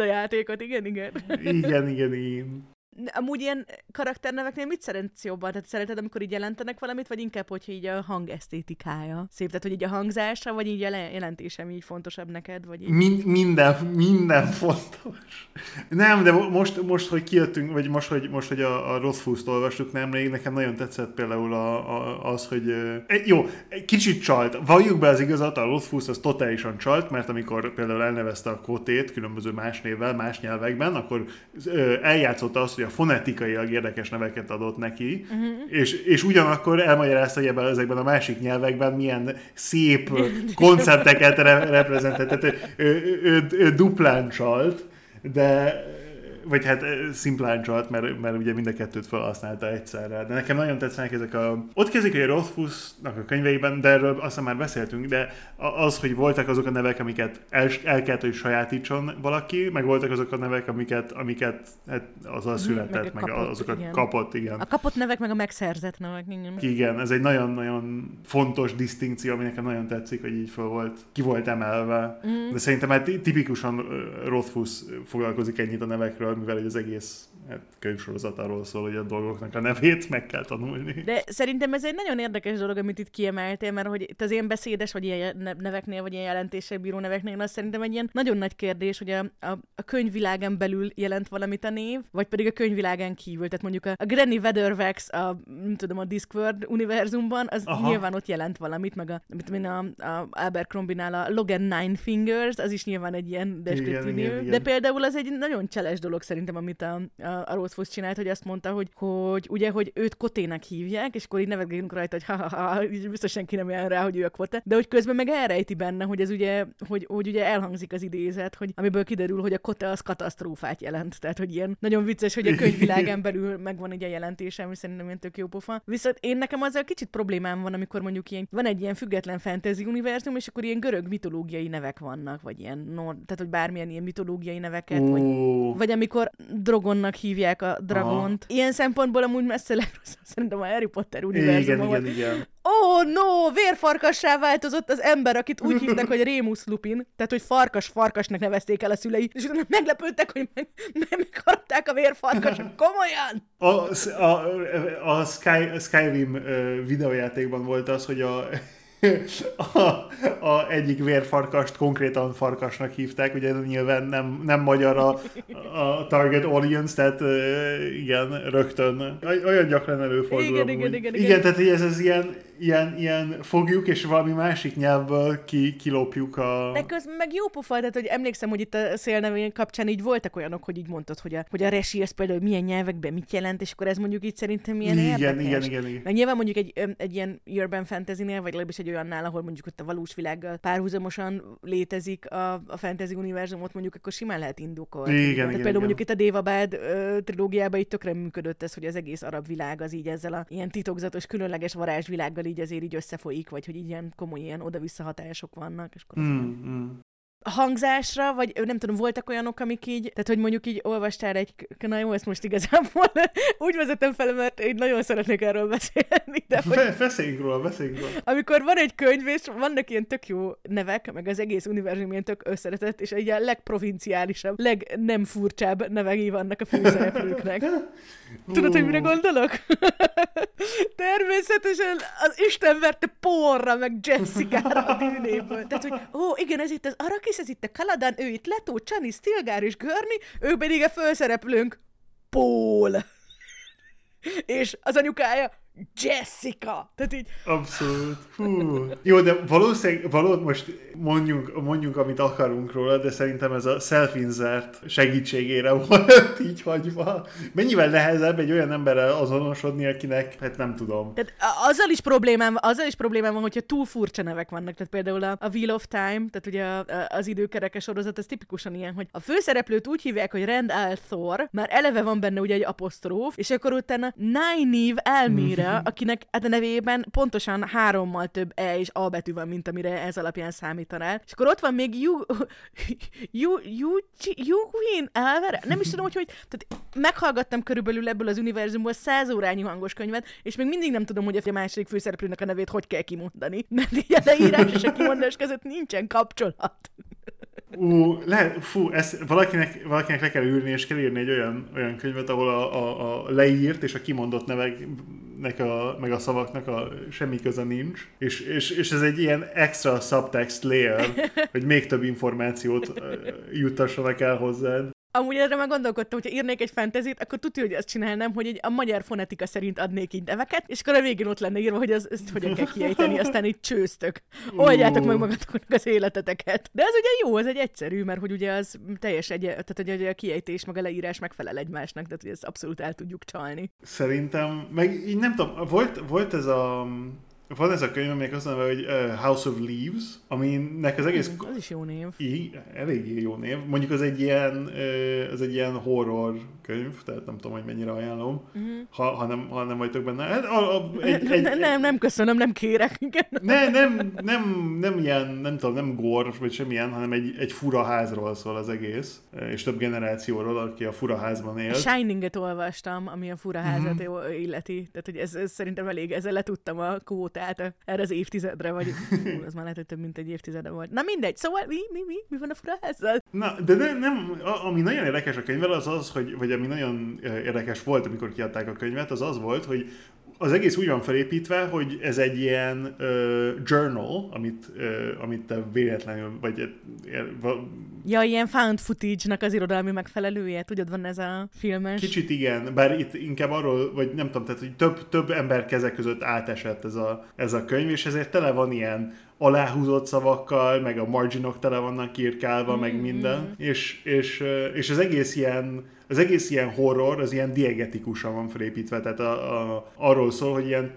a játékot, igen, igen. Igen, igen, igen. Amúgy ilyen karakterneveknél mit szeretsz jobban? Tehát szereted, amikor így jelentenek valamit, vagy inkább, hogyha így a hang esztétikája szép? Tehát, hogy így a hangzása, vagy így a jelentésem így fontosabb neked? Vagy így... Min- minden, minden fontos. Nem, de most, most hogy kijöttünk, vagy most, hogy, most, hogy a, a Rothfuss-t olvastuk nemrég, nekem nagyon tetszett például a, a, az, hogy jó, kicsit csalt. Valljuk be az igazat, a Rothfuss az totálisan csalt, mert amikor például elnevezte a kotét különböző más névvel, más nyelvekben, akkor eljátszotta azt, hogy a fonetikailag érdekes neveket adott neki, uh-huh. és, és ugyanakkor elmagyarázta, hogy ebben, ezekben a másik nyelvekben milyen szép koncepteket re- reprezentett. Tehát ő, ő, ő, ő duplán csalt, de vagy hát szimplán csalt, mert, mert ugye mind a kettőt felhasználta egyszerre. De nekem nagyon tetszenek ezek a... Ott kezdik, hogy Rothfussnak a könyveiben, de erről aztán már beszéltünk, de az, hogy voltak azok a nevek, amiket el, el kellett, hogy sajátítson valaki, meg voltak azok a nevek, amiket, amiket hát azzal mhm, született, meg, meg kapott, azokat igen. kapott, igen. A kapott nevek, meg a megszerzett nevek, igen. Igen, ez egy nagyon-nagyon fontos disztinkció, ami nekem nagyon tetszik, hogy így fel volt, ki volt emelve. Mm. De szerintem hát tipikusan Rothfuss foglalkozik ennyit a nevekről, mivel az egész hát, könyvsorozat arról szól, hogy a dolgoknak a nevét meg kell tanulni. De szerintem ez egy nagyon érdekes dolog, amit itt kiemeltél, mert hogy itt az ilyen beszédes, vagy ilyen neveknél, vagy ilyen jelentések bíró neveknél, az szerintem egy ilyen nagyon nagy kérdés, hogy a, a, a könyvvilágán belül jelent valamit a név, vagy pedig a könyvvilágán kívül. Tehát mondjuk a, a Granny Weatherwax, a, nem tudom, a Discworld univerzumban, az Aha. nyilván ott jelent valamit, meg a, mit tudom a, a Abercrombie-nál a Logan Nine Fingers, az is nyilván egy ilyen deskriptív De például az egy nagyon cseles dolog szerintem, amit a, a, a Rose csinált, hogy azt mondta, hogy, hogy ugye, hogy őt Kotének hívják, és akkor így nevetgélünk rajta, hogy ha-ha-ha, biztos senki nem jön rá, hogy ő a Kote. De hogy közben meg elrejti benne, hogy ez ugye, hogy, hogy ugye elhangzik az idézet, hogy amiből kiderül, hogy a Kote az katasztrófát jelent. Tehát, hogy ilyen nagyon vicces, hogy a könyvvilágán *laughs* belül megvan egy a jelentésem, és szerintem ilyen tök jó pofa. Viszont én nekem azzal kicsit problémám van, amikor mondjuk ilyen, van egy ilyen független fantasy univerzum, és akkor ilyen görög mitológiai nevek vannak, vagy ilyen, no, tehát hogy bármilyen ilyen mitológiai neveket, oh. vagy, vagy amikor Drogonnak hívják a dragont. Aha. Ilyen szempontból amúgy messze legrosszabb szerintem a Harry Potter univerzumban. Igen, igen, igen. Oh, no, vérfarkassá változott az ember, akit úgy hívtak, hogy Rémus Lupin, tehát, hogy farkas farkasnak nevezték el a szülei, és utána meglepődtek, hogy meg, meg megharapták a vérfarkasok. *laughs* Komolyan! A, a, a, Sky, a Skyrim videójátékban volt az, hogy a *laughs* a, a egyik vérfarkast konkrétan farkasnak hívták, ugye nyilván nem, nem magyar a, a target audience, tehát igen, rögtön olyan gyakran előfordul. Igen, igen, igen, igen, igen. tehát ez, ez ilyen, ilyen, ilyen fogjuk, és valami másik nyelvből ki, kilopjuk a... De közben meg jó pofa, tehát hogy emlékszem, hogy itt a szélnevén kapcsán így voltak olyanok, hogy így mondtad, hogy a, hogy a resi, ez például milyen nyelvekben mit jelent, és akkor ez mondjuk így szerintem milyen igen, érdekes. Igen, igen, igen. Meg nyilván mondjuk egy, egy ilyen urban fantasy-nél, vagy legalábbis egy olyannál, ahol mondjuk ott a valós világgal párhuzamosan létezik a, a fantasy univerzumot, mondjuk akkor simán lehet indokolni. Igen, Tehát igen, például igen. mondjuk itt a Dévabád trilógiában itt tökre működött ez, hogy az egész arab világ az így ezzel a ilyen titokzatos, különleges varázsvilággal így azért így összefolyik, vagy hogy így ilyen komoly ilyen oda-vissza hatások vannak. És akkor Mm, mm. Hangzásra, vagy nem tudom, voltak olyanok, amik így, tehát hogy mondjuk így olvastál egy, na jó, ezt most igazából *laughs* úgy vezetem fel, mert én nagyon szeretnék erről beszélni, de hogy Be- Beszéljünk róla, beszéljünk róla. amikor van egy könyv, és vannak ilyen tök jó nevek, meg az egész univerzum ilyen tök összetetett, és egy ilyen legprovinciálisabb, leg nem furcsább nevei vannak a főszereplőknek. *laughs* Tudod, hogy mire gondolok? *laughs* Természetesen az Isten verte porra, meg Jessica-ra a dűnéből. Tehát, hogy ó, igen, ez itt az Arakis, ez itt a Kaladan, ő itt Leto, Csani, Stilgár és Görni, ő pedig a főszereplőnk Paul. *laughs* és az anyukája Jessica. Tehát így, Abszolút. Hú. Jó, de valószínűleg, való, most mondjunk, mondjunk, amit akarunk róla, de szerintem ez a self-insert segítségére *laughs* volt így hagyva. Mennyivel nehezebb egy olyan emberrel azonosodni, akinek, hát nem tudom. Tehát azzal is problémám, azzal is problémám van, hogyha túl furcsa nevek vannak. Tehát például a, a Wheel of Time, tehát ugye a, a, az időkereke sorozat, ez tipikusan ilyen, hogy a főszereplőt úgy hívják, hogy Rand Althor, már eleve van benne ugye egy apostróf, és akkor utána Nynaeve Elmire, akinek hát a nevében pontosan hárommal több E és A betű van, mint amire ez alapján számítanál. És akkor ott van még Yu, Yu, Yu, Yuwin Elvere? Nem is tudom, hogy hogy... Tehát meghallgattam körülbelül ebből az univerzumból száz órányi hangos könyvet, és még mindig nem tudom, hogy a második főszereplőnek a nevét hogy kell kimondani. Mert így a leírás és a kimondás között nincsen kapcsolat. Ú, lehet, fú, ezt valakinek, valakinek le kell ülni, és kell írni egy olyan, olyan könyvet, ahol a, a, a leírt és a kimondott neveknek, a, meg a szavaknak a semmi köze nincs, és, és, és ez egy ilyen extra subtext layer, hogy még több információt juttassanak el hozzád. Amúgy erre már gondolkodtam, hogyha írnék egy fentezit, akkor tudja, hogy azt csinálnám, hogy egy, a magyar fonetika szerint adnék így neveket, és akkor a végén ott lenne írva, hogy az, ezt hogyan kell kiejteni, aztán így csőztök. Oldjátok meg magatoknak az életeteket. De ez ugye jó, ez egy egyszerű, mert hogy ugye az teljes egy, tehát hogy ugye a kiejtés meg a leírás megfelel egymásnak, tehát hogy ezt abszolút el tudjuk csalni. Szerintem, meg így nem tudom, volt, volt ez a van ez a könyv, amelyik azt mondja, hogy uh, House of Leaves, aminek az egész... Az is jó név. I, eléggé jó név. Mondjuk az egy ilyen, ö, az egy ilyen horror könyv, tehát nem tudom, hogy mennyire ajánlom, Mhm. ha, ha, nem, ha nem vagytok benne. Hát, a, a, egy, egy, ne- nem, nem köszönöm, nem kérek. Ne, nem, nem, nem ilyen, nem tudom, nem gor, vagy semmilyen, hanem egy, egy fura házról szól az egész, és több generációról, aki a fura házban él. A Shining-et olvastam, ami a fura házat Mhm. mm illeti. Tehát, hogy ez, ez szerintem elég, ezzel letudtam a kvótát erre az évtizedre, vagy *laughs* hú, az már lehet, hogy több mint egy évtizede volt. Na mindegy, szóval mi, mi, mi, mi van a fura házzal? Na, de nem, nem, a- ami nagyon érdekes a könyvvel, az az, hogy, vagy ami nagyon érdekes volt, amikor kiadták a könyvet, az az volt, hogy az egész úgy van felépítve, hogy ez egy ilyen ö, journal, amit, ö, amit te véletlenül, vagy va- Ja, ilyen found footage-nak az irodalmi megfelelője, tudod, van ez a filmes. kicsit igen, bár itt inkább arról, vagy nem tudom, tehát hogy több, több ember kezek között átesett ez a, ez a könyv, és ezért tele van ilyen aláhúzott szavakkal, meg a marginok tele vannak írkálva, meg minden, és, és, és az egész ilyen az egész ilyen horror, az ilyen diegetikusan van felépítve, tehát a, a, arról szól, hogy ilyen,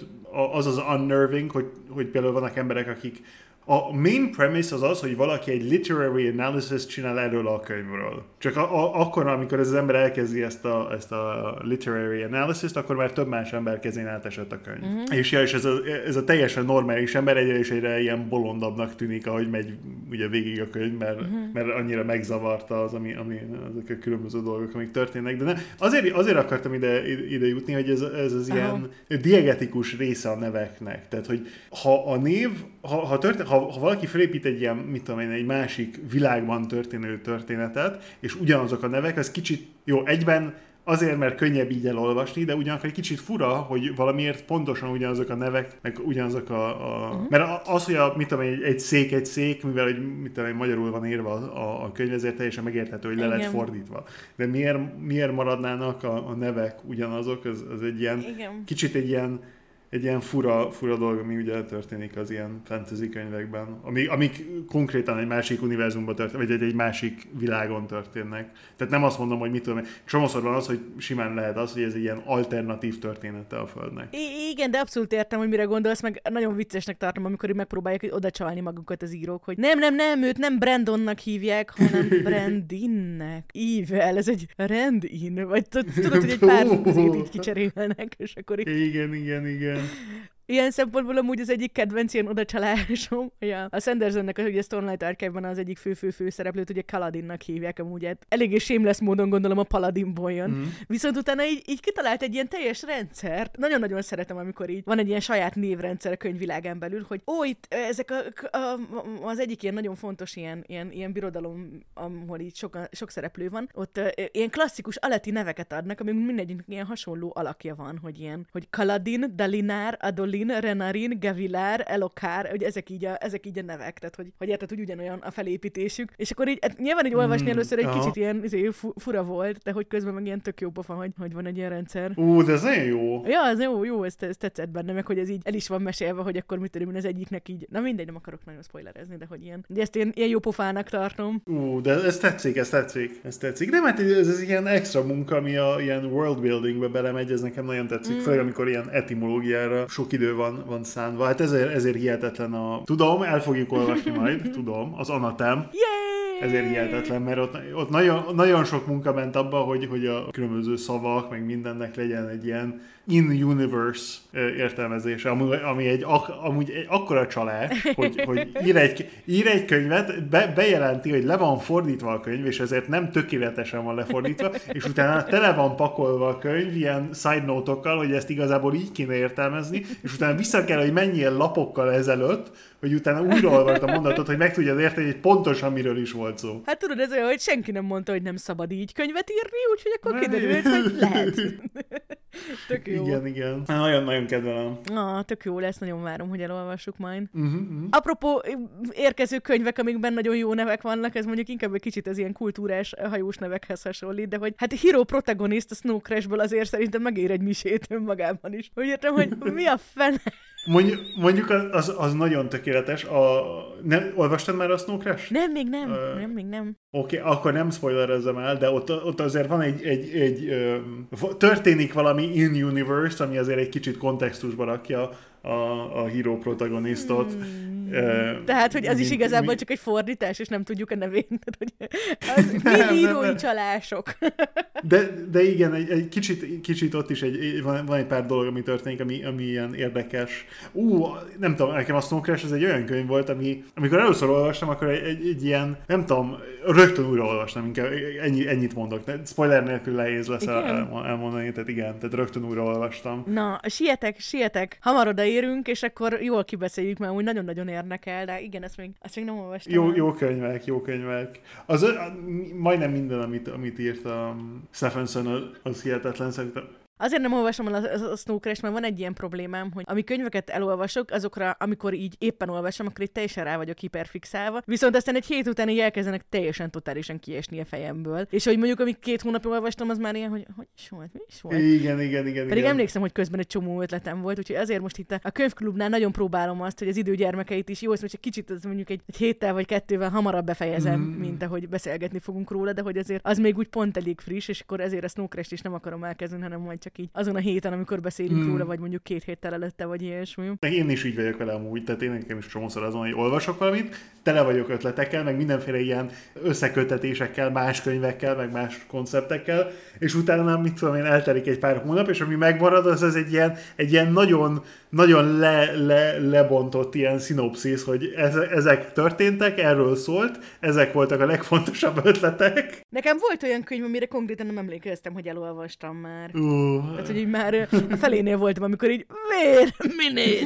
az az unnerving, hogy, hogy például vannak emberek, akik a main premise az az, hogy valaki egy literary analysis csinál erről a könyvről. Csak a, a, akkor, amikor ez az ember elkezdi ezt a, ezt a literary analysis akkor már több más ember kezén átesett a könyv. Uh-huh. És, ja, és ez, a, ez a teljesen normális ember egyre és egyre ilyen bolondabbnak tűnik, ahogy megy ugye végig a könyv, mert, uh-huh. mert annyira megzavarta az, ami, ami azok a különböző dolgok, amik történnek. De ne, azért, azért akartam ide, ide jutni, hogy ez, ez az uh-huh. ilyen diegetikus része a neveknek. Tehát, hogy ha a név, ha, ha, történ, ha, ha valaki felépít egy ilyen, mit tudom én, egy másik világban történő történetet, és ugyanazok a nevek, az kicsit, jó, egyben azért, mert könnyebb így elolvasni, de ugyanakkor egy kicsit fura, hogy valamiért pontosan ugyanazok a nevek, meg ugyanazok a... a uh-huh. Mert az, hogy a, mit tudom, egy, egy szék egy szék, mivel hogy, mit tudom, magyarul van írva a, a könyv, ezért teljesen megérthető, hogy le lett fordítva. De miért, miért maradnának a, a nevek ugyanazok, az, az egy ilyen, Igen. kicsit egy ilyen egy ilyen fura, fura dolog, ami ugye történik az ilyen fantasy könyvekben, amik, amik konkrétan egy másik univerzumban történnek, vagy egy, egy másik világon történnek. Tehát nem azt mondom, hogy mit tudom, csomószor van az, hogy simán lehet az, hogy ez egy ilyen alternatív története a Földnek. I- igen, de abszolút értem, hogy mire gondolsz, meg nagyon viccesnek tartom, amikor megpróbálják oda csalni magukat az írók, hogy nem, nem, nem, őt nem Brandonnak hívják, hanem *laughs* Brandinnek. Ível, ez egy Rendin, vagy tudod, hogy egy pár *laughs* így kicserélnek, és akkor így... Igen, igen, igen. man. *laughs* Ilyen szempontból amúgy az egyik kedvenc ilyen odacsalásom, hogy a, a Sandersonnek, ugye Stormlight Archive-ban az egyik fő-fő-fő szereplőt ugye Kaladinnak hívják amúgy, hát eléggé sémlesz módon gondolom a Paladinból jön. Mm. Viszont utána így, így kitalált egy ilyen teljes rendszert. Nagyon-nagyon szeretem, amikor így van egy ilyen saját névrendszer a könyvvilágán belül, hogy ó, itt ezek a, a, az egyik ilyen nagyon fontos ilyen, ilyen, ilyen birodalom, ahol így sok, sok szereplő van, ott uh, ilyen klasszikus aleti neveket adnak, ami mindegyiknek ilyen hasonló alakja van, hogy ilyen, hogy Kaladin, Dalinár, Adolin, Merlin, Renarin, Gavilar, Elokár, ugye ezek így a, ezek így a nevek, tehát hogy, hogy érted, hogy ugyanolyan a felépítésük. És akkor így, hát nyilván egy olvasni mm, először egy aha. kicsit ilyen izé, fura volt, de hogy közben meg ilyen tök jó pofa, hogy, hogy van egy ilyen rendszer. Ú, de ez nagyon jó. Ja, ez jó, jó, ez, ez tetszett benne, meg hogy ez így el is van mesélve, hogy akkor mit tudom, az egyiknek így, na mindegy, nem akarok nagyon spoilerezni, de hogy ilyen, de ezt ilyen, ilyen jó pofának tartom. Ú, de ez tetszik, ez tetszik, ez tetszik. Nem, hát ez, ez ilyen extra munka, ami a ilyen world buildingbe belemegy, ez nekem nagyon tetszik, mm. főleg amikor ilyen etimológiára sok idő van, van szánva. Hát ezért, ezért hihetetlen a... Tudom, el fogjuk olvasni majd, tudom, az Anatem. Yay! Ezért hihetetlen, mert ott, ott nagyon, nagyon sok munka ment abba, hogy, hogy a különböző szavak, meg mindennek legyen egy ilyen in-universe értelmezése, ami, ami egy, amúgy egy akkora csalás, hogy, *laughs* hogy ír, egy, ír egy könyvet, be, bejelenti, hogy le van fordítva a könyv, és ezért nem tökéletesen van lefordítva, és utána tele van pakolva a könyv ilyen side note-okkal, hogy ezt igazából így kéne értelmezni, és utána vissza kell, hogy menjél lapokkal ezelőtt, hogy utána újra olvasd a mondatot, hogy meg tudjad érteni, hogy pontosan miről is volt szó. Hát tudod, ez olyan, hogy senki nem mondta, hogy nem szabad így könyvet írni, úgyhogy akkor kiderült, hogy *laughs* lehet. *laughs* Tök jó. Igen, igen. Nagyon-nagyon kedvelem. Ah, tök jó lesz, nagyon várom, hogy elolvassuk majd. Uh-huh, uh-huh. Apropó érkező könyvek, amikben nagyon jó nevek vannak, ez mondjuk inkább egy kicsit az ilyen kultúrás hajós nevekhez hasonlít, de hogy hát Hero protagonist a Snow Crash-ből azért szerintem megér egy misét önmagában is. Hogy értem, hogy mi a fene Mondjuk, mondjuk az, az nagyon tökéletes. A, ne, olvastad már a Snow Crash? Nem, még nem. Uh, nem, még nem. Oké, okay, akkor nem spoilerezem el, de ott, ott azért van egy, egy, egy uh, történik valami in-universe, ami azért egy kicsit kontextusba rakja a, a híró protagonistot. Hmm. Uh, Tehát, hogy az mi, is igazából mi? csak egy fordítás, és nem tudjuk a nevét. *laughs* Hogy *laughs* az nem, mi írói nem, csalások. *laughs* De, de igen, egy, egy kicsit, kicsit ott is egy, van, van egy pár dolog, ami történik, ami, ami ilyen érdekes. Ú, nem tudom, nekem a Snow Crash ez egy olyan könyv volt, ami, amikor először olvastam, akkor egy, egy, egy ilyen, nem tudom, rögtön újra olvastam, inkább ennyi, ennyit mondok. Spoiler nélkül nehéz lesz el, elmondani, tehát igen, tehát rögtön újra olvastam. Na, sietek, sietek, hamar odaérünk, és akkor jól kibeszéljük, mert úgy nagyon-nagyon érdekel, de igen, ezt még, ezt még nem olvastam. Jó, jó könyvek, jó könyvek. Az, majdnem minden, amit, amit írt a Stephenson, az hihetetlen, szerintem Azért nem olvasom el a, a Snowcrash, mert van egy ilyen problémám, hogy ami könyveket elolvasok, azokra, amikor így éppen olvasom, akkor így teljesen rá vagyok hiperfixálva. Viszont aztán egy hét után így elkezdenek teljesen totálisan kiesni a fejemből. És hogy mondjuk, amíg két hónapja olvastam, az már ilyen, hogy hogy is volt, mi is volt. Igen, igen, igen. Pedig igen. emlékszem, hogy közben egy csomó ötletem volt, úgyhogy azért most itt a könyvklubnál nagyon próbálom azt, hogy az időgyermekeit is jó, ezt most egy kicsit az mondjuk egy, egy héttel vagy kettővel hamarabb befejezem, mm. mint ahogy beszélgetni fogunk róla, de hogy azért az még úgy pont elég friss, és akkor ezért a Snowcrash is nem akarom elkezdeni, hanem majd csak így azon a héten, amikor beszélünk Mm. róla, vagy mondjuk két héttel előtte, vagy ilyesmi. Én is így vagyok vele amúgy, tehát én nekem is csomószor azon, hogy olvasok valamit, tele vagyok ötletekkel, meg mindenféle ilyen összekötetésekkel, más könyvekkel, meg más konceptekkel, és utána, mit tudom én, eltelik egy pár hónap, és ami megmarad, az, az egy ilyen, egy ilyen nagyon, nagyon le, le, lebontott ilyen szinopszis, hogy ez, ezek történtek, erről szólt, ezek voltak a legfontosabb ötletek. Nekem volt olyan könyv, amire konkrétan nem emlékeztem, hogy elolvastam már. Uh, Tehát, hogy így már *laughs* a felénél voltam, amikor így vér, minét.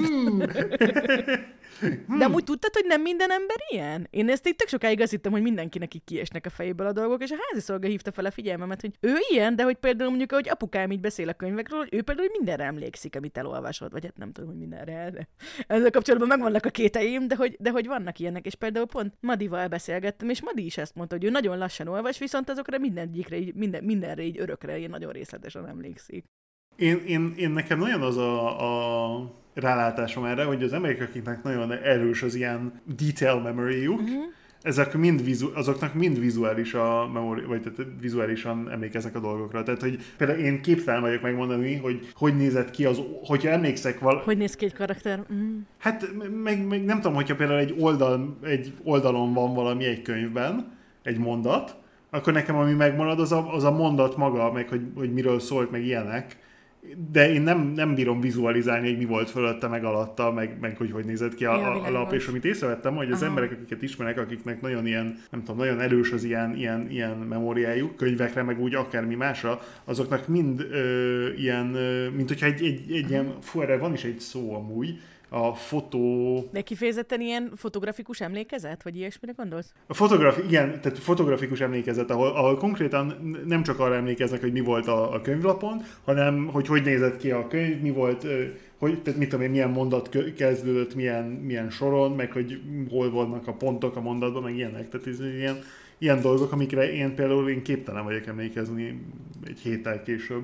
De amúgy tudtad, hogy nem minden ember ilyen? Én ezt így tök sokáig azt hittem, hogy mindenkinek így kiesnek a fejéből a dolgok, és a házi szolga hívta fel a figyelmemet, hogy ő ilyen, de hogy például mondjuk, hogy apukám így beszél a könyvekről, hogy ő például hogy mindenre emlékszik, amit elolvasott, vagy hát nem tudom, hogy mindenre, de ezzel kapcsolatban megvannak a kéteim, de hogy, de hogy vannak ilyenek, és például pont Madival beszélgettem, és Madi is ezt mondta, hogy ő nagyon lassan olvas, viszont azokra mindegyikre, így, minden, mindenre így örökre, így nagyon részletesen emlékszik. Én, én, én nekem nagyon az a, a rálátásom erre, hogy az emberek, akiknek nagyon erős az ilyen detail memoryjuk, uh-huh. ezek mind vizu, azoknak mind vizuális a memori, vagy tehát vizuálisan emlékeznek a dolgokra. Tehát, hogy például én képtelen vagyok megmondani, hogy hogy nézett ki az, hogyha emlékszek val, Hogy néz ki egy karakter? Mm. Hát meg, meg nem tudom, hogyha például egy, oldal, egy oldalon van valami egy könyvben, egy mondat, akkor nekem ami megmarad, az a, az a mondat maga, meg hogy, hogy miről szólt, meg ilyenek. De én nem, nem bírom vizualizálni, hogy mi volt fölötte, meg alatta, meg, meg hogy hogy nézett ki a, Ja, a, lap, és amit észrevettem, hogy az Aha. emberek, akiket ismerek, akiknek nagyon ilyen, nem tudom, nagyon erős az ilyen, ilyen, ilyen memóriájuk, könyvekre, meg úgy akármi másra, azoknak mind ö, ilyen, ö, mint hogyha egy, egy, egy ilyen, fú, erre van is egy szó amúgy, a fotó... De kifejezetten ilyen fotografikus emlékezet, vagy ilyesmire gondolsz? A fotograf, igen, tehát fotografikus emlékezet, ahol, ahol konkrétan nem csak arra emlékeznek, hogy mi volt a, a könyvlapon, hanem hogy hogy nézett ki a könyv, mi volt, hogy, tehát mit tudom én, milyen mondat kezdődött, milyen, milyen soron, meg hogy hol vannak a pontok a mondatban, meg ilyenek. Tehát ez ilyen, ilyen dolgok, amikre én például én képtelen vagyok emlékezni egy héttel később.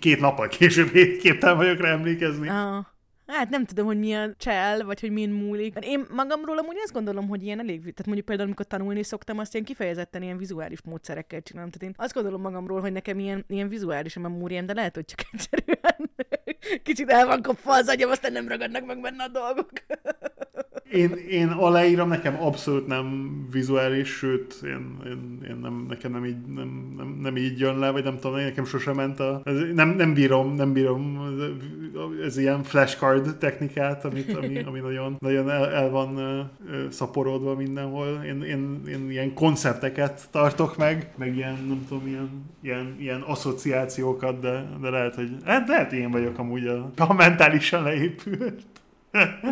Két nappal később képtelen vagyok rá emlékezni. Ah. Hát nem tudom, hogy mi a csel, vagy hogy min múlik. Én magamról amúgy azt gondolom, hogy ilyen elég, tehát mondjuk például amikor tanulni szoktam, azt ilyen kifejezetten ilyen vizuális módszerekkel csinálom. Tehát én azt gondolom magamról, hogy nekem ilyen, ilyen vizuális a memóriám, de lehet, hogy csak egyszerűen *laughs* kicsit el van kopva az agyam, aztán nem ragadnak meg benne a dolgok. *laughs* Én, én aláírom, nekem abszolút nem vizuális, sőt, én, én, én nem, nekem nem így, nem, nem, nem így jön le, vagy nem tudom, nekem sosem ment a... Ez, nem, nem bírom, nem bírom ez ilyen flashcard technikát, amit, ami, *laughs* ami nagyon, nagyon el, el van szaporodva mindenhol. Én, én, én ilyen koncepteket tartok meg, meg ilyen, nem tudom, ilyen, ilyen, ilyen asszociációkat, de, de lehet, hogy hát lehet én vagyok amúgy a, a mentálisan leépült.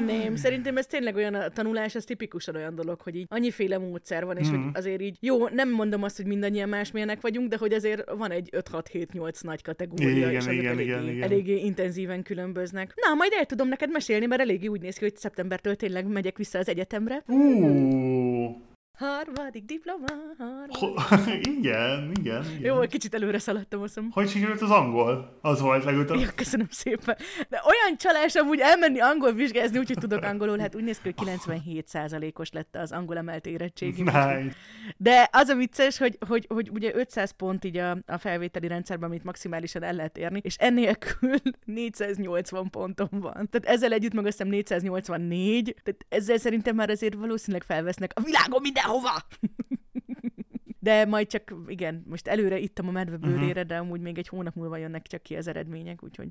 Nem, szerintem ez tényleg olyan, a tanulás, ez tipikusan olyan dolog, hogy így annyiféle módszer van, és Mhm. hogy azért így, jó, nem mondom azt, hogy mindannyian másmilyenek vagyunk, de hogy azért van egy 5-6-7-8 nagy kategória, Igen, és igen, eléggé, igen, igen. eléggé intenzíven különböznek. Na, majd el tudom neked mesélni, mert eléggé úgy néz ki, hogy szeptembertől tényleg megyek vissza az egyetemre. Ú, Harmadik diploma, harmadik... *laughs* Igen, igen, igen. Jó, egy kicsit előre szaladtam, azt hiszem. Hogy sikerült az angol? Az volt legutóbb. Ja, köszönöm szépen. De olyan csalás amúgy elmenni angol vizsgázni, úgyhogy tudok *laughs* angolul, hát úgy néz ki, hogy 97%-os lett az angol emelt érettségi. Nice. De az a vicces, hogy, hogy, hogy ugye 500 pont így a, a felvételi rendszerben, amit maximálisan el lehet érni, és ennélkül *laughs* 480 pontom van. Tehát ezzel együtt meg azt hiszem 484, tehát ezzel szerintem már azért valószínűleg felvesznek a világon Au! De majd csak, igen, most előre ittam a medve bőrére, uh-huh. de amúgy még egy hónap múlva jönnek csak ki az eredmények, úgyhogy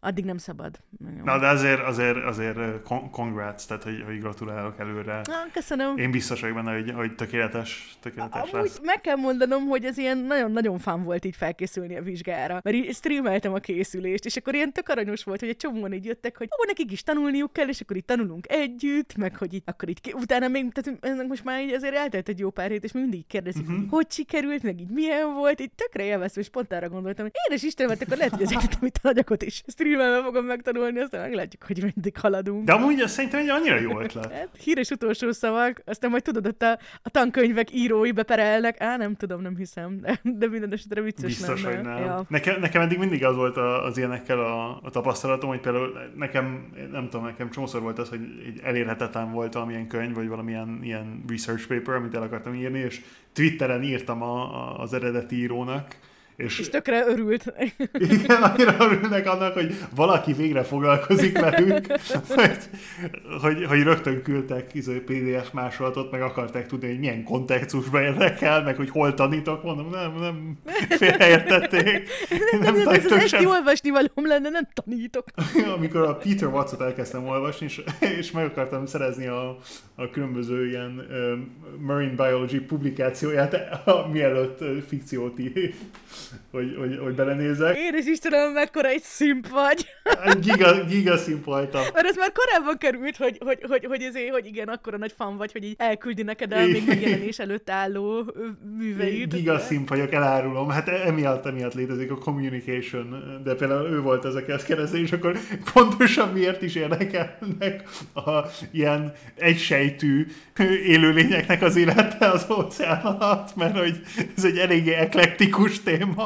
addig nem szabad. Na, de azért, azért, azért con- congrats, tehát hogy, hogy gratulálok előre. Na, köszönöm. Én biztos vagyok benne, hogy, hogy tökéletes, tökéletes Amúgy lesz. meg kell mondanom, hogy ez ilyen nagyon-nagyon fán volt így felkészülni a vizsgára. Mert így streameltem a készülést, és akkor ilyen tök aranyos volt, hogy egy csomóan így jöttek, hogy ó, nekik is tanulniuk kell, és akkor így tanulunk együtt, meg hogy így, akkor így, utána még, tehát most már így azért eltelt egy jó pár hét, és mindig kérdezik, Mhm. uh-huh. Hogy sikerült, meg így milyen volt, így tökre élveztem, és pont arra gondoltam, hogy édes Isten, mert akkor lehet, hogy az *laughs* egyetemi tananyagot is streamelve fogom megtanulni, aztán meglátjuk, hogy mindig haladunk. De amúgy azt szerintem egy annyira jó ötlet. Hát, híres utolsó szavak, aztán majd tudod, ott a, a tankönyvek írói beperelnek. Á, nem tudom, nem hiszem, de, de minden esetre vicces Biztos, lenne. hogy nem. Ja. Nekem, nekem eddig mindig az volt a, az ilyenekkel a, a tapasztalatom, hogy például nekem, nem tudom, nekem csomószor volt az, hogy egy elérhetetlen volt valamilyen könyv, vagy valamilyen ilyen research paper, amit el akartam írni, és Twitteren írtam a, a, az eredeti írónak, És, És tökre örült. igen, annyira örülnek annak, hogy valaki végre foglalkozik velük, hogy, hogy, hogy rögtön küldtek izé, PDF másolatot, meg akarták tudni, hogy milyen kontextusban érdekel, meg hogy hol tanítok, mondom, nem, nem, félreértették. Nem, nem, nem, ez egy sem- olvasni valóm lenne, nem tanítok. amikor a Peter Watts-ot elkezdtem olvasni, és, és meg akartam szerezni a, a különböző ilyen um, marine biology publikációját, a, mielőtt fikciót ír, hogy, hogy, hogy belenézek. Én is Istenem, mekkora egy szimp vagy. Giga, giga szimp voltam. Mert ez már korábban került, hogy, hogy, hogy, hogy, ezért, hogy igen, akkora nagy fan vagy, hogy így elküldi neked a még megjelenés előtt álló műveit. Giga szimp vagyok, elárulom. Hát emiatt, emiatt létezik a communication, de például ő volt ezek ezt keresni, és akkor pontosan miért is érdekelnek a ilyen egysejtű élőlényeknek az élete az óceán alatt, mert hogy ez egy eléggé eklektikus téma,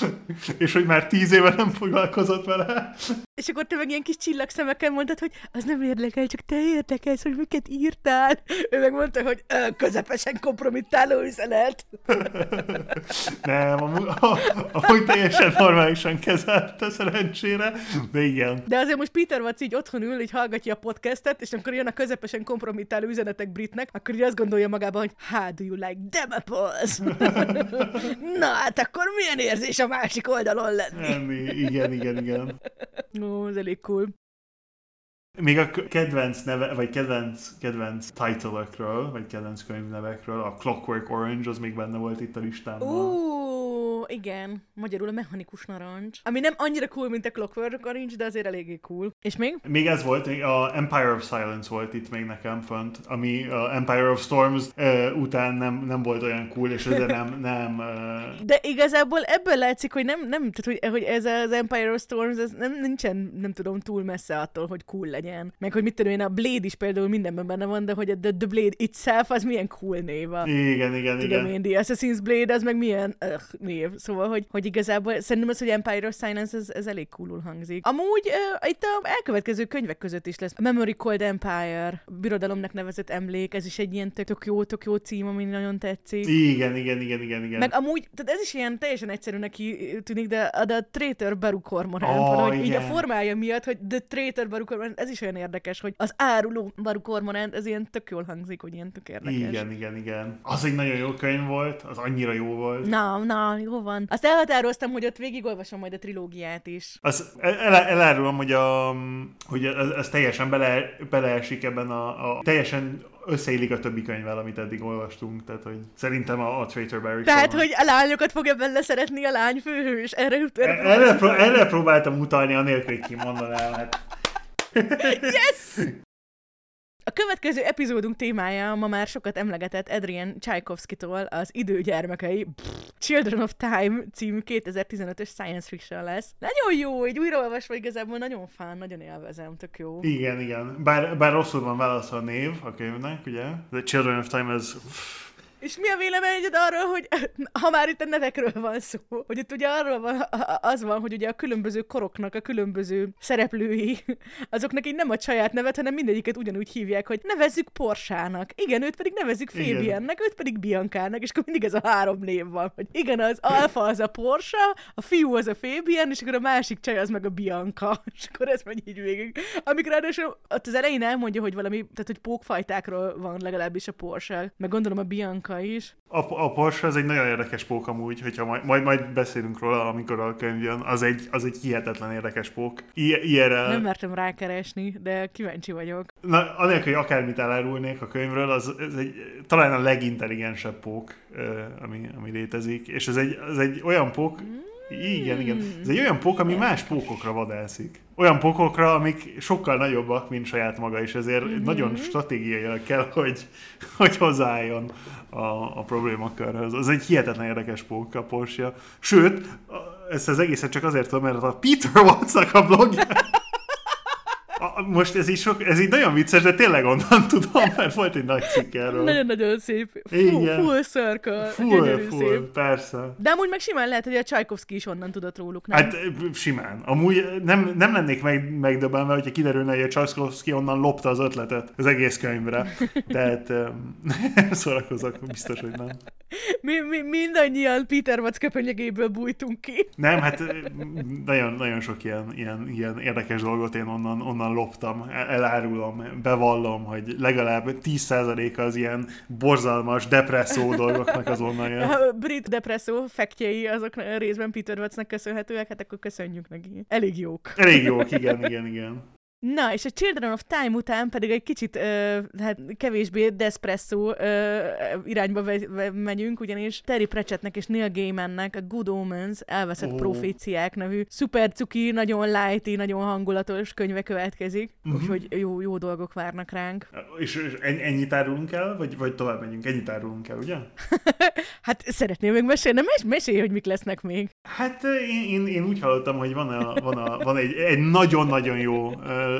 *laughs* és hogy már tíz éve nem foglalkozott vele. És akkor te meg ilyen kis csillagszemekkel mondtad, hogy az nem érdekel, csak te érdekelsz, hogy miket írtál. Ő meg mondta, hogy "Ö, közepesen kompromittáló üzenet. *laughs* Nem, amúgy, amúgy teljesen normálisan kezelte szerencsére, de igen. De azért most Peter Watts így otthon ül, így hallgatja a podcastet, és amikor jön a közepesen kompromittáló üzenetek britnek, akkor így azt gondolja magában, hogy how do you like apples? *laughs* Na hát akkor milyen érzés a másik oldalon lenni? Nem, igen, igen, igen. Ó, ez elég cool. Még a kedvenc neve, vagy kedvenc, kedvenc title vagy kedvenc könyvnevekről, a Clockwork Orange, az még benne volt itt a listámban. Ó, igen, magyarul a mechanikus narancs. Ami nem annyira cool, mint a Clockwork Orange, de azért eléggé cool. És még? Még ez volt, a Empire of Silence volt itt még nekem fönt, ami a Empire of Storms uh, után nem, nem volt olyan cool, és ezért nem, *laughs* nem uh, De igazából ebből látszik, hogy nem, nem tehát, hogy, hogy ez az Empire of Storms, ez nem, nincsen, nem tudom, túl messze attól, hogy cool legyen. Meg hogy mit tudom én, a Blade is például mindenben benne van, de hogy a The, the Blade itself az milyen cool név. A, igen, igen, tudom igen. én, The Assassin's Blade az meg milyen uh, név. Szóval, hogy, hogy igazából szerintem az, hogy Empire of Silence, ez, ez elég coolul hangzik. Amúgy uh, itt a elkövetkező könyvek között is lesz. A Memory Cold Empire, birodalomnak nevezett emlék, ez is egy ilyen tök, tök jó, tök jó cím, ami nagyon tetszik. Igen, igen, igen, igen, igen. Meg amúgy, tehát ez is ilyen teljesen egyszerűnek tűnik, de a, de a Traitor Baru Cormorant, Ó, valahogy így a formája miatt, hogy The Traitor Baru Cormorant, ez is olyan érdekes, hogy az áruló Baru Cormorant, ez ilyen tök jól hangzik, hogy ilyen tök érdekes. Igen, igen, igen. Az egy nagyon jó könyv volt, az annyira jó volt. Na, na, jó van. Azt elhatároztam, hogy ott végigolvasom majd a trilógiát is. Az, el, elárulom, hogy, a, hogy ez, ez teljesen bele, beleesik ebben a, a teljesen összeillik a többi könyvvel, amit eddig olvastunk, tehát hogy szerintem a, a Traitor Barry Tehát, szóval- hogy a lányokat fogja bele szeretni a lány főhős. Erre, erre, Erre, pró- erre próbáltam utalni, anélkül, hogy kimondanám. Hát. *laughs* Yes! A következő epizódunk témája ma már sokat emlegetett Adrian Tchaikovsky-tól az Időgyermekei Children of Time című 2015-ös science fiction lesz. Nagyon jó, így újraolvasva igazából nagyon fán, nagyon élvezem, tök jó. Igen, igen. Bár, bár rosszul van válaszol a név a könyvnek, ugye? The Children of Time ez... És mi a véleményed arról, hogy ha már itt a nevekről van szó, hogy itt ugye arról van, az van, hogy ugye a különböző koroknak a különböző szereplői, azoknak így nem a saját nevet, hanem mindegyiket ugyanúgy hívják, hogy nevezzük Porsának. Igen, őt pedig nevezzük. Fabiannek, őt pedig Biancának, és akkor mindig ez a három név van, hogy igen, az alfa az a Porsa, a fiú az a Fabian, és akkor a másik csaj az meg a Bianca, *laughs* és akkor ez megy így végig. Amikor ráadásul ott az elején elmondja, hogy valami, tehát hogy pókfajtákról van legalábbis a Porsche, meg gondolom a Bianca is. A, a Porsche az egy nagyon érdekes pók amúgy, hogyha majd, majd, majd beszélünk róla, amikor a könyv jön. Az egy, az egy hihetetlen érdekes pók. I- ilyenre... Nem mertem rákeresni, de kíváncsi vagyok. Na, anélkül, hogy akármit elárulnék a könyvről, az ez egy, talán a legintelligensebb pók, ami, ami létezik. És ez egy, ez egy olyan pók, igen, igen. Ez egy olyan pók, ami más pókokra vadászik. Olyan pókokra, amik sokkal nagyobbak, mint saját maga, és ezért mm-hmm. nagyon stratégiailag kell, hogy, hogy hozzáálljon a, a problémakörhöz. Az egy hihetetlen érdekes pók a Porsche. Sőt, ezt az egészet csak azért tudom, mert a Peter Wattsnak a blogja most ez így, sok, ez így nagyon vicces, de tényleg onnan tudom, mert volt egy nagy cikk erről. Nagyon-nagyon szép. Full, Igen. full circle. Full, full, szép. persze. De amúgy meg simán lehet, hogy a Csajkovszki is onnan tudott róluk, nem? Hát simán. Amúgy nem, nem lennék meg, megdöbbenve, hogyha kiderülne, hogy a Csaszkowski onnan lopta az ötletet az egész könyvre. Tehát *laughs* szórakozok, biztos, hogy nem. Mi, mi, mindannyian Peter Watts köpönyegéből bújtunk ki. Nem, hát nagyon, nagyon sok ilyen, ilyen, ilyen érdekes dolgot én onnan, onnan loptam, elárulom, bevallom, hogy legalább 10% az ilyen borzalmas depresszó dolgoknak az onnan jön. A brit depresszó fektjei azok részben Peter Wattsnak köszönhetőek, hát akkor köszönjük neki. Elég jók. Elég jók, igen, igen, igen. Na, és a Children of Time után pedig egy kicsit ö, hát kevésbé despresso ö, irányba ve- ve- megyünk, ugyanis Terry Pratchettnek és Neil Gaimannek a Good Omens elveszett oh. proféciák nevű szuper cuki, nagyon lighty, nagyon hangulatos könyve következik, uh-huh. úgyhogy jó, jó dolgok várnak ránk. És, és ennyit árulunk el, vagy, vagy tovább megyünk? Ennyit árulunk el, ugye? *laughs* hát szeretném még mesélni, mes- mesélj, hogy mik lesznek még. Hát én, én, én úgy hallottam, hogy van, a, van, a, van egy, egy nagyon-nagyon jó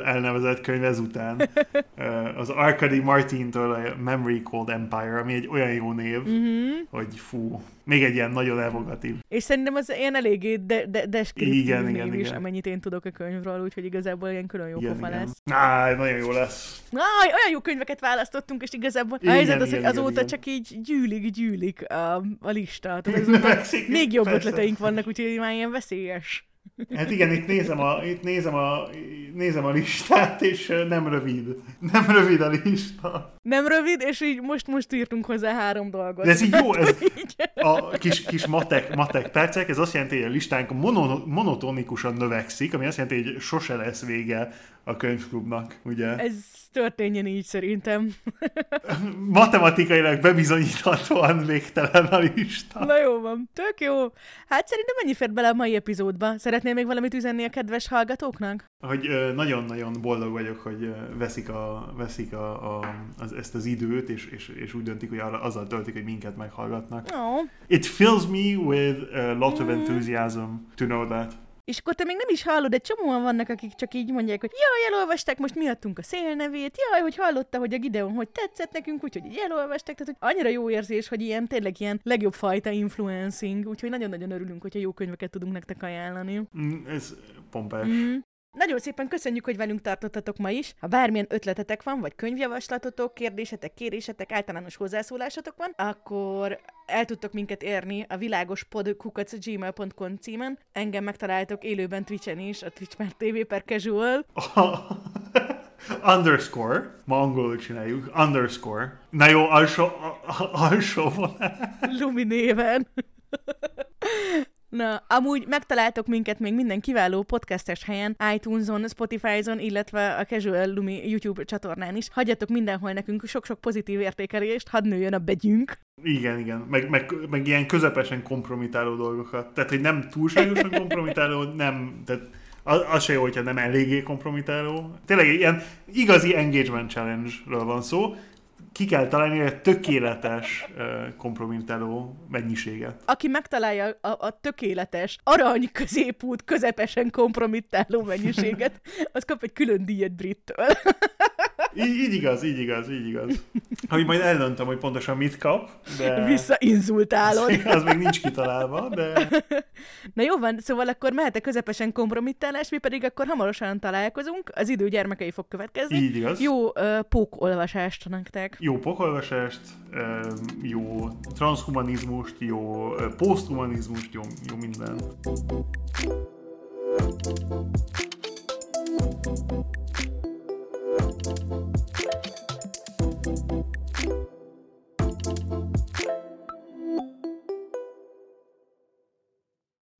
elnevezett könyv ezután. *laughs* Az Arkady Martintől a Memory Called Empire, ami egy olyan jó név, uh-huh. hogy fú, még egy ilyen nagyon evokatív. És szerintem az ilyen eléggé de, de, deskriptív igen, név igen, is, igen. amennyit én tudok a könyvről, úgyhogy igazából ilyen külön jó igen, pofa igen. lesz. Á, nagyon jó lesz. Á, olyan jó könyveket választottunk, és igazából igen, a helyzet az, hogy azóta igen. csak így gyűlik, gyűlik a, a lista. Tehát *laughs* még jobb persze. ötleteink vannak, úgyhogy már ilyen veszélyes. Hát igen, itt nézem a, itt nézem a, nézem a listát, és nem rövid. Nem rövid a lista. Nem rövid, és így most, most írtunk hozzá három dolgot. De ez így jó, ez *laughs* a kis, kis matek, matek percek, ez azt jelenti, hogy a listánk mono, monotonikusan növekszik, ami azt jelenti, hogy sose lesz vége a könyvklubnak, ugye? Ez történjen így szerintem. *laughs* Matematikailag bebizonyíthatóan végtelen a lista. Na jó van, tök jó. Hát szerintem mennyi fért bele a mai epizódba? Szeretnél még valamit üzenni a kedves hallgatóknak? Hogy nagyon-nagyon boldog vagyok, hogy veszik, a, veszik a, a, az, ezt az időt, és, és, és úgy döntik, hogy arra, azzal töltik, hogy minket meghallgatnak. Oh. It fills me with a lot of enthusiasm to know that. És akkor te még nem is hallod, de csomóan vannak, akik csak így mondják, hogy jaj, elolvasták most miattunk a szélnevét, jaj, hogy hallotta, hogy a Gideon hogy tetszett nekünk, úgyhogy így elolvasták, tehát hogy annyira jó érzés, hogy ilyen tényleg ilyen legjobb fajta influencing, úgyhogy nagyon-nagyon örülünk, hogyha jó könyveket tudunk nektek ajánlani. Mm, ez pompás. Mm. Nagyon szépen köszönjük, hogy velünk tartottatok ma is. Ha bármilyen ötletetek van, vagy könyvjavaslatotok, kérdésetek, kérésetek, általános hozzászólásatok van, akkor el tudtok minket érni a világospodkukac.gmail.com címen. Engem megtaláltok élőben Twitchen is, a Twitch már TV per casual. *laughs* underscore, ma angolul csináljuk, underscore. Na jó, alsó, alsó vonal. Lumi néven. Na, amúgy megtaláltok minket még minden kiváló podcastes helyen, iTunes-on, Spotify-on, illetve a Casual Lumi YouTube csatornán is. Hagyjatok mindenhol nekünk sok-sok pozitív értékelést, hadd nőjön a begyünk. Igen, igen, meg, meg, meg ilyen közepesen kompromitáló dolgokat. Tehát, hogy nem túlságosan kompromitáló, nem, tehát az, az se jó, hogyha nem eléggé kompromitáló. Tényleg ilyen igazi engagement challenge-ről van szó, ki kell találni egy tökéletes kompromittáló mennyiséget. Aki megtalálja a, a tökéletes, arany középút, közepesen kompromittáló mennyiséget, *laughs* az kap egy külön díjat brittől. *laughs* így, így igaz, így igaz, így igaz. Hogy majd eldöntöm, hogy pontosan mit kap, de... Visszainzultálod. Az, *laughs* az még nincs kitalálva, de... Na jó van, szóval akkor mehet a közepesen kompromittálás, mi pedig akkor hamarosan találkozunk, az idő gyermekei fog következni. Így igaz. Jó uh, pókolvasást nektek jó pokolvesest, jó transhumanizmust, jó poszthumanizmust, jó, jó mindent.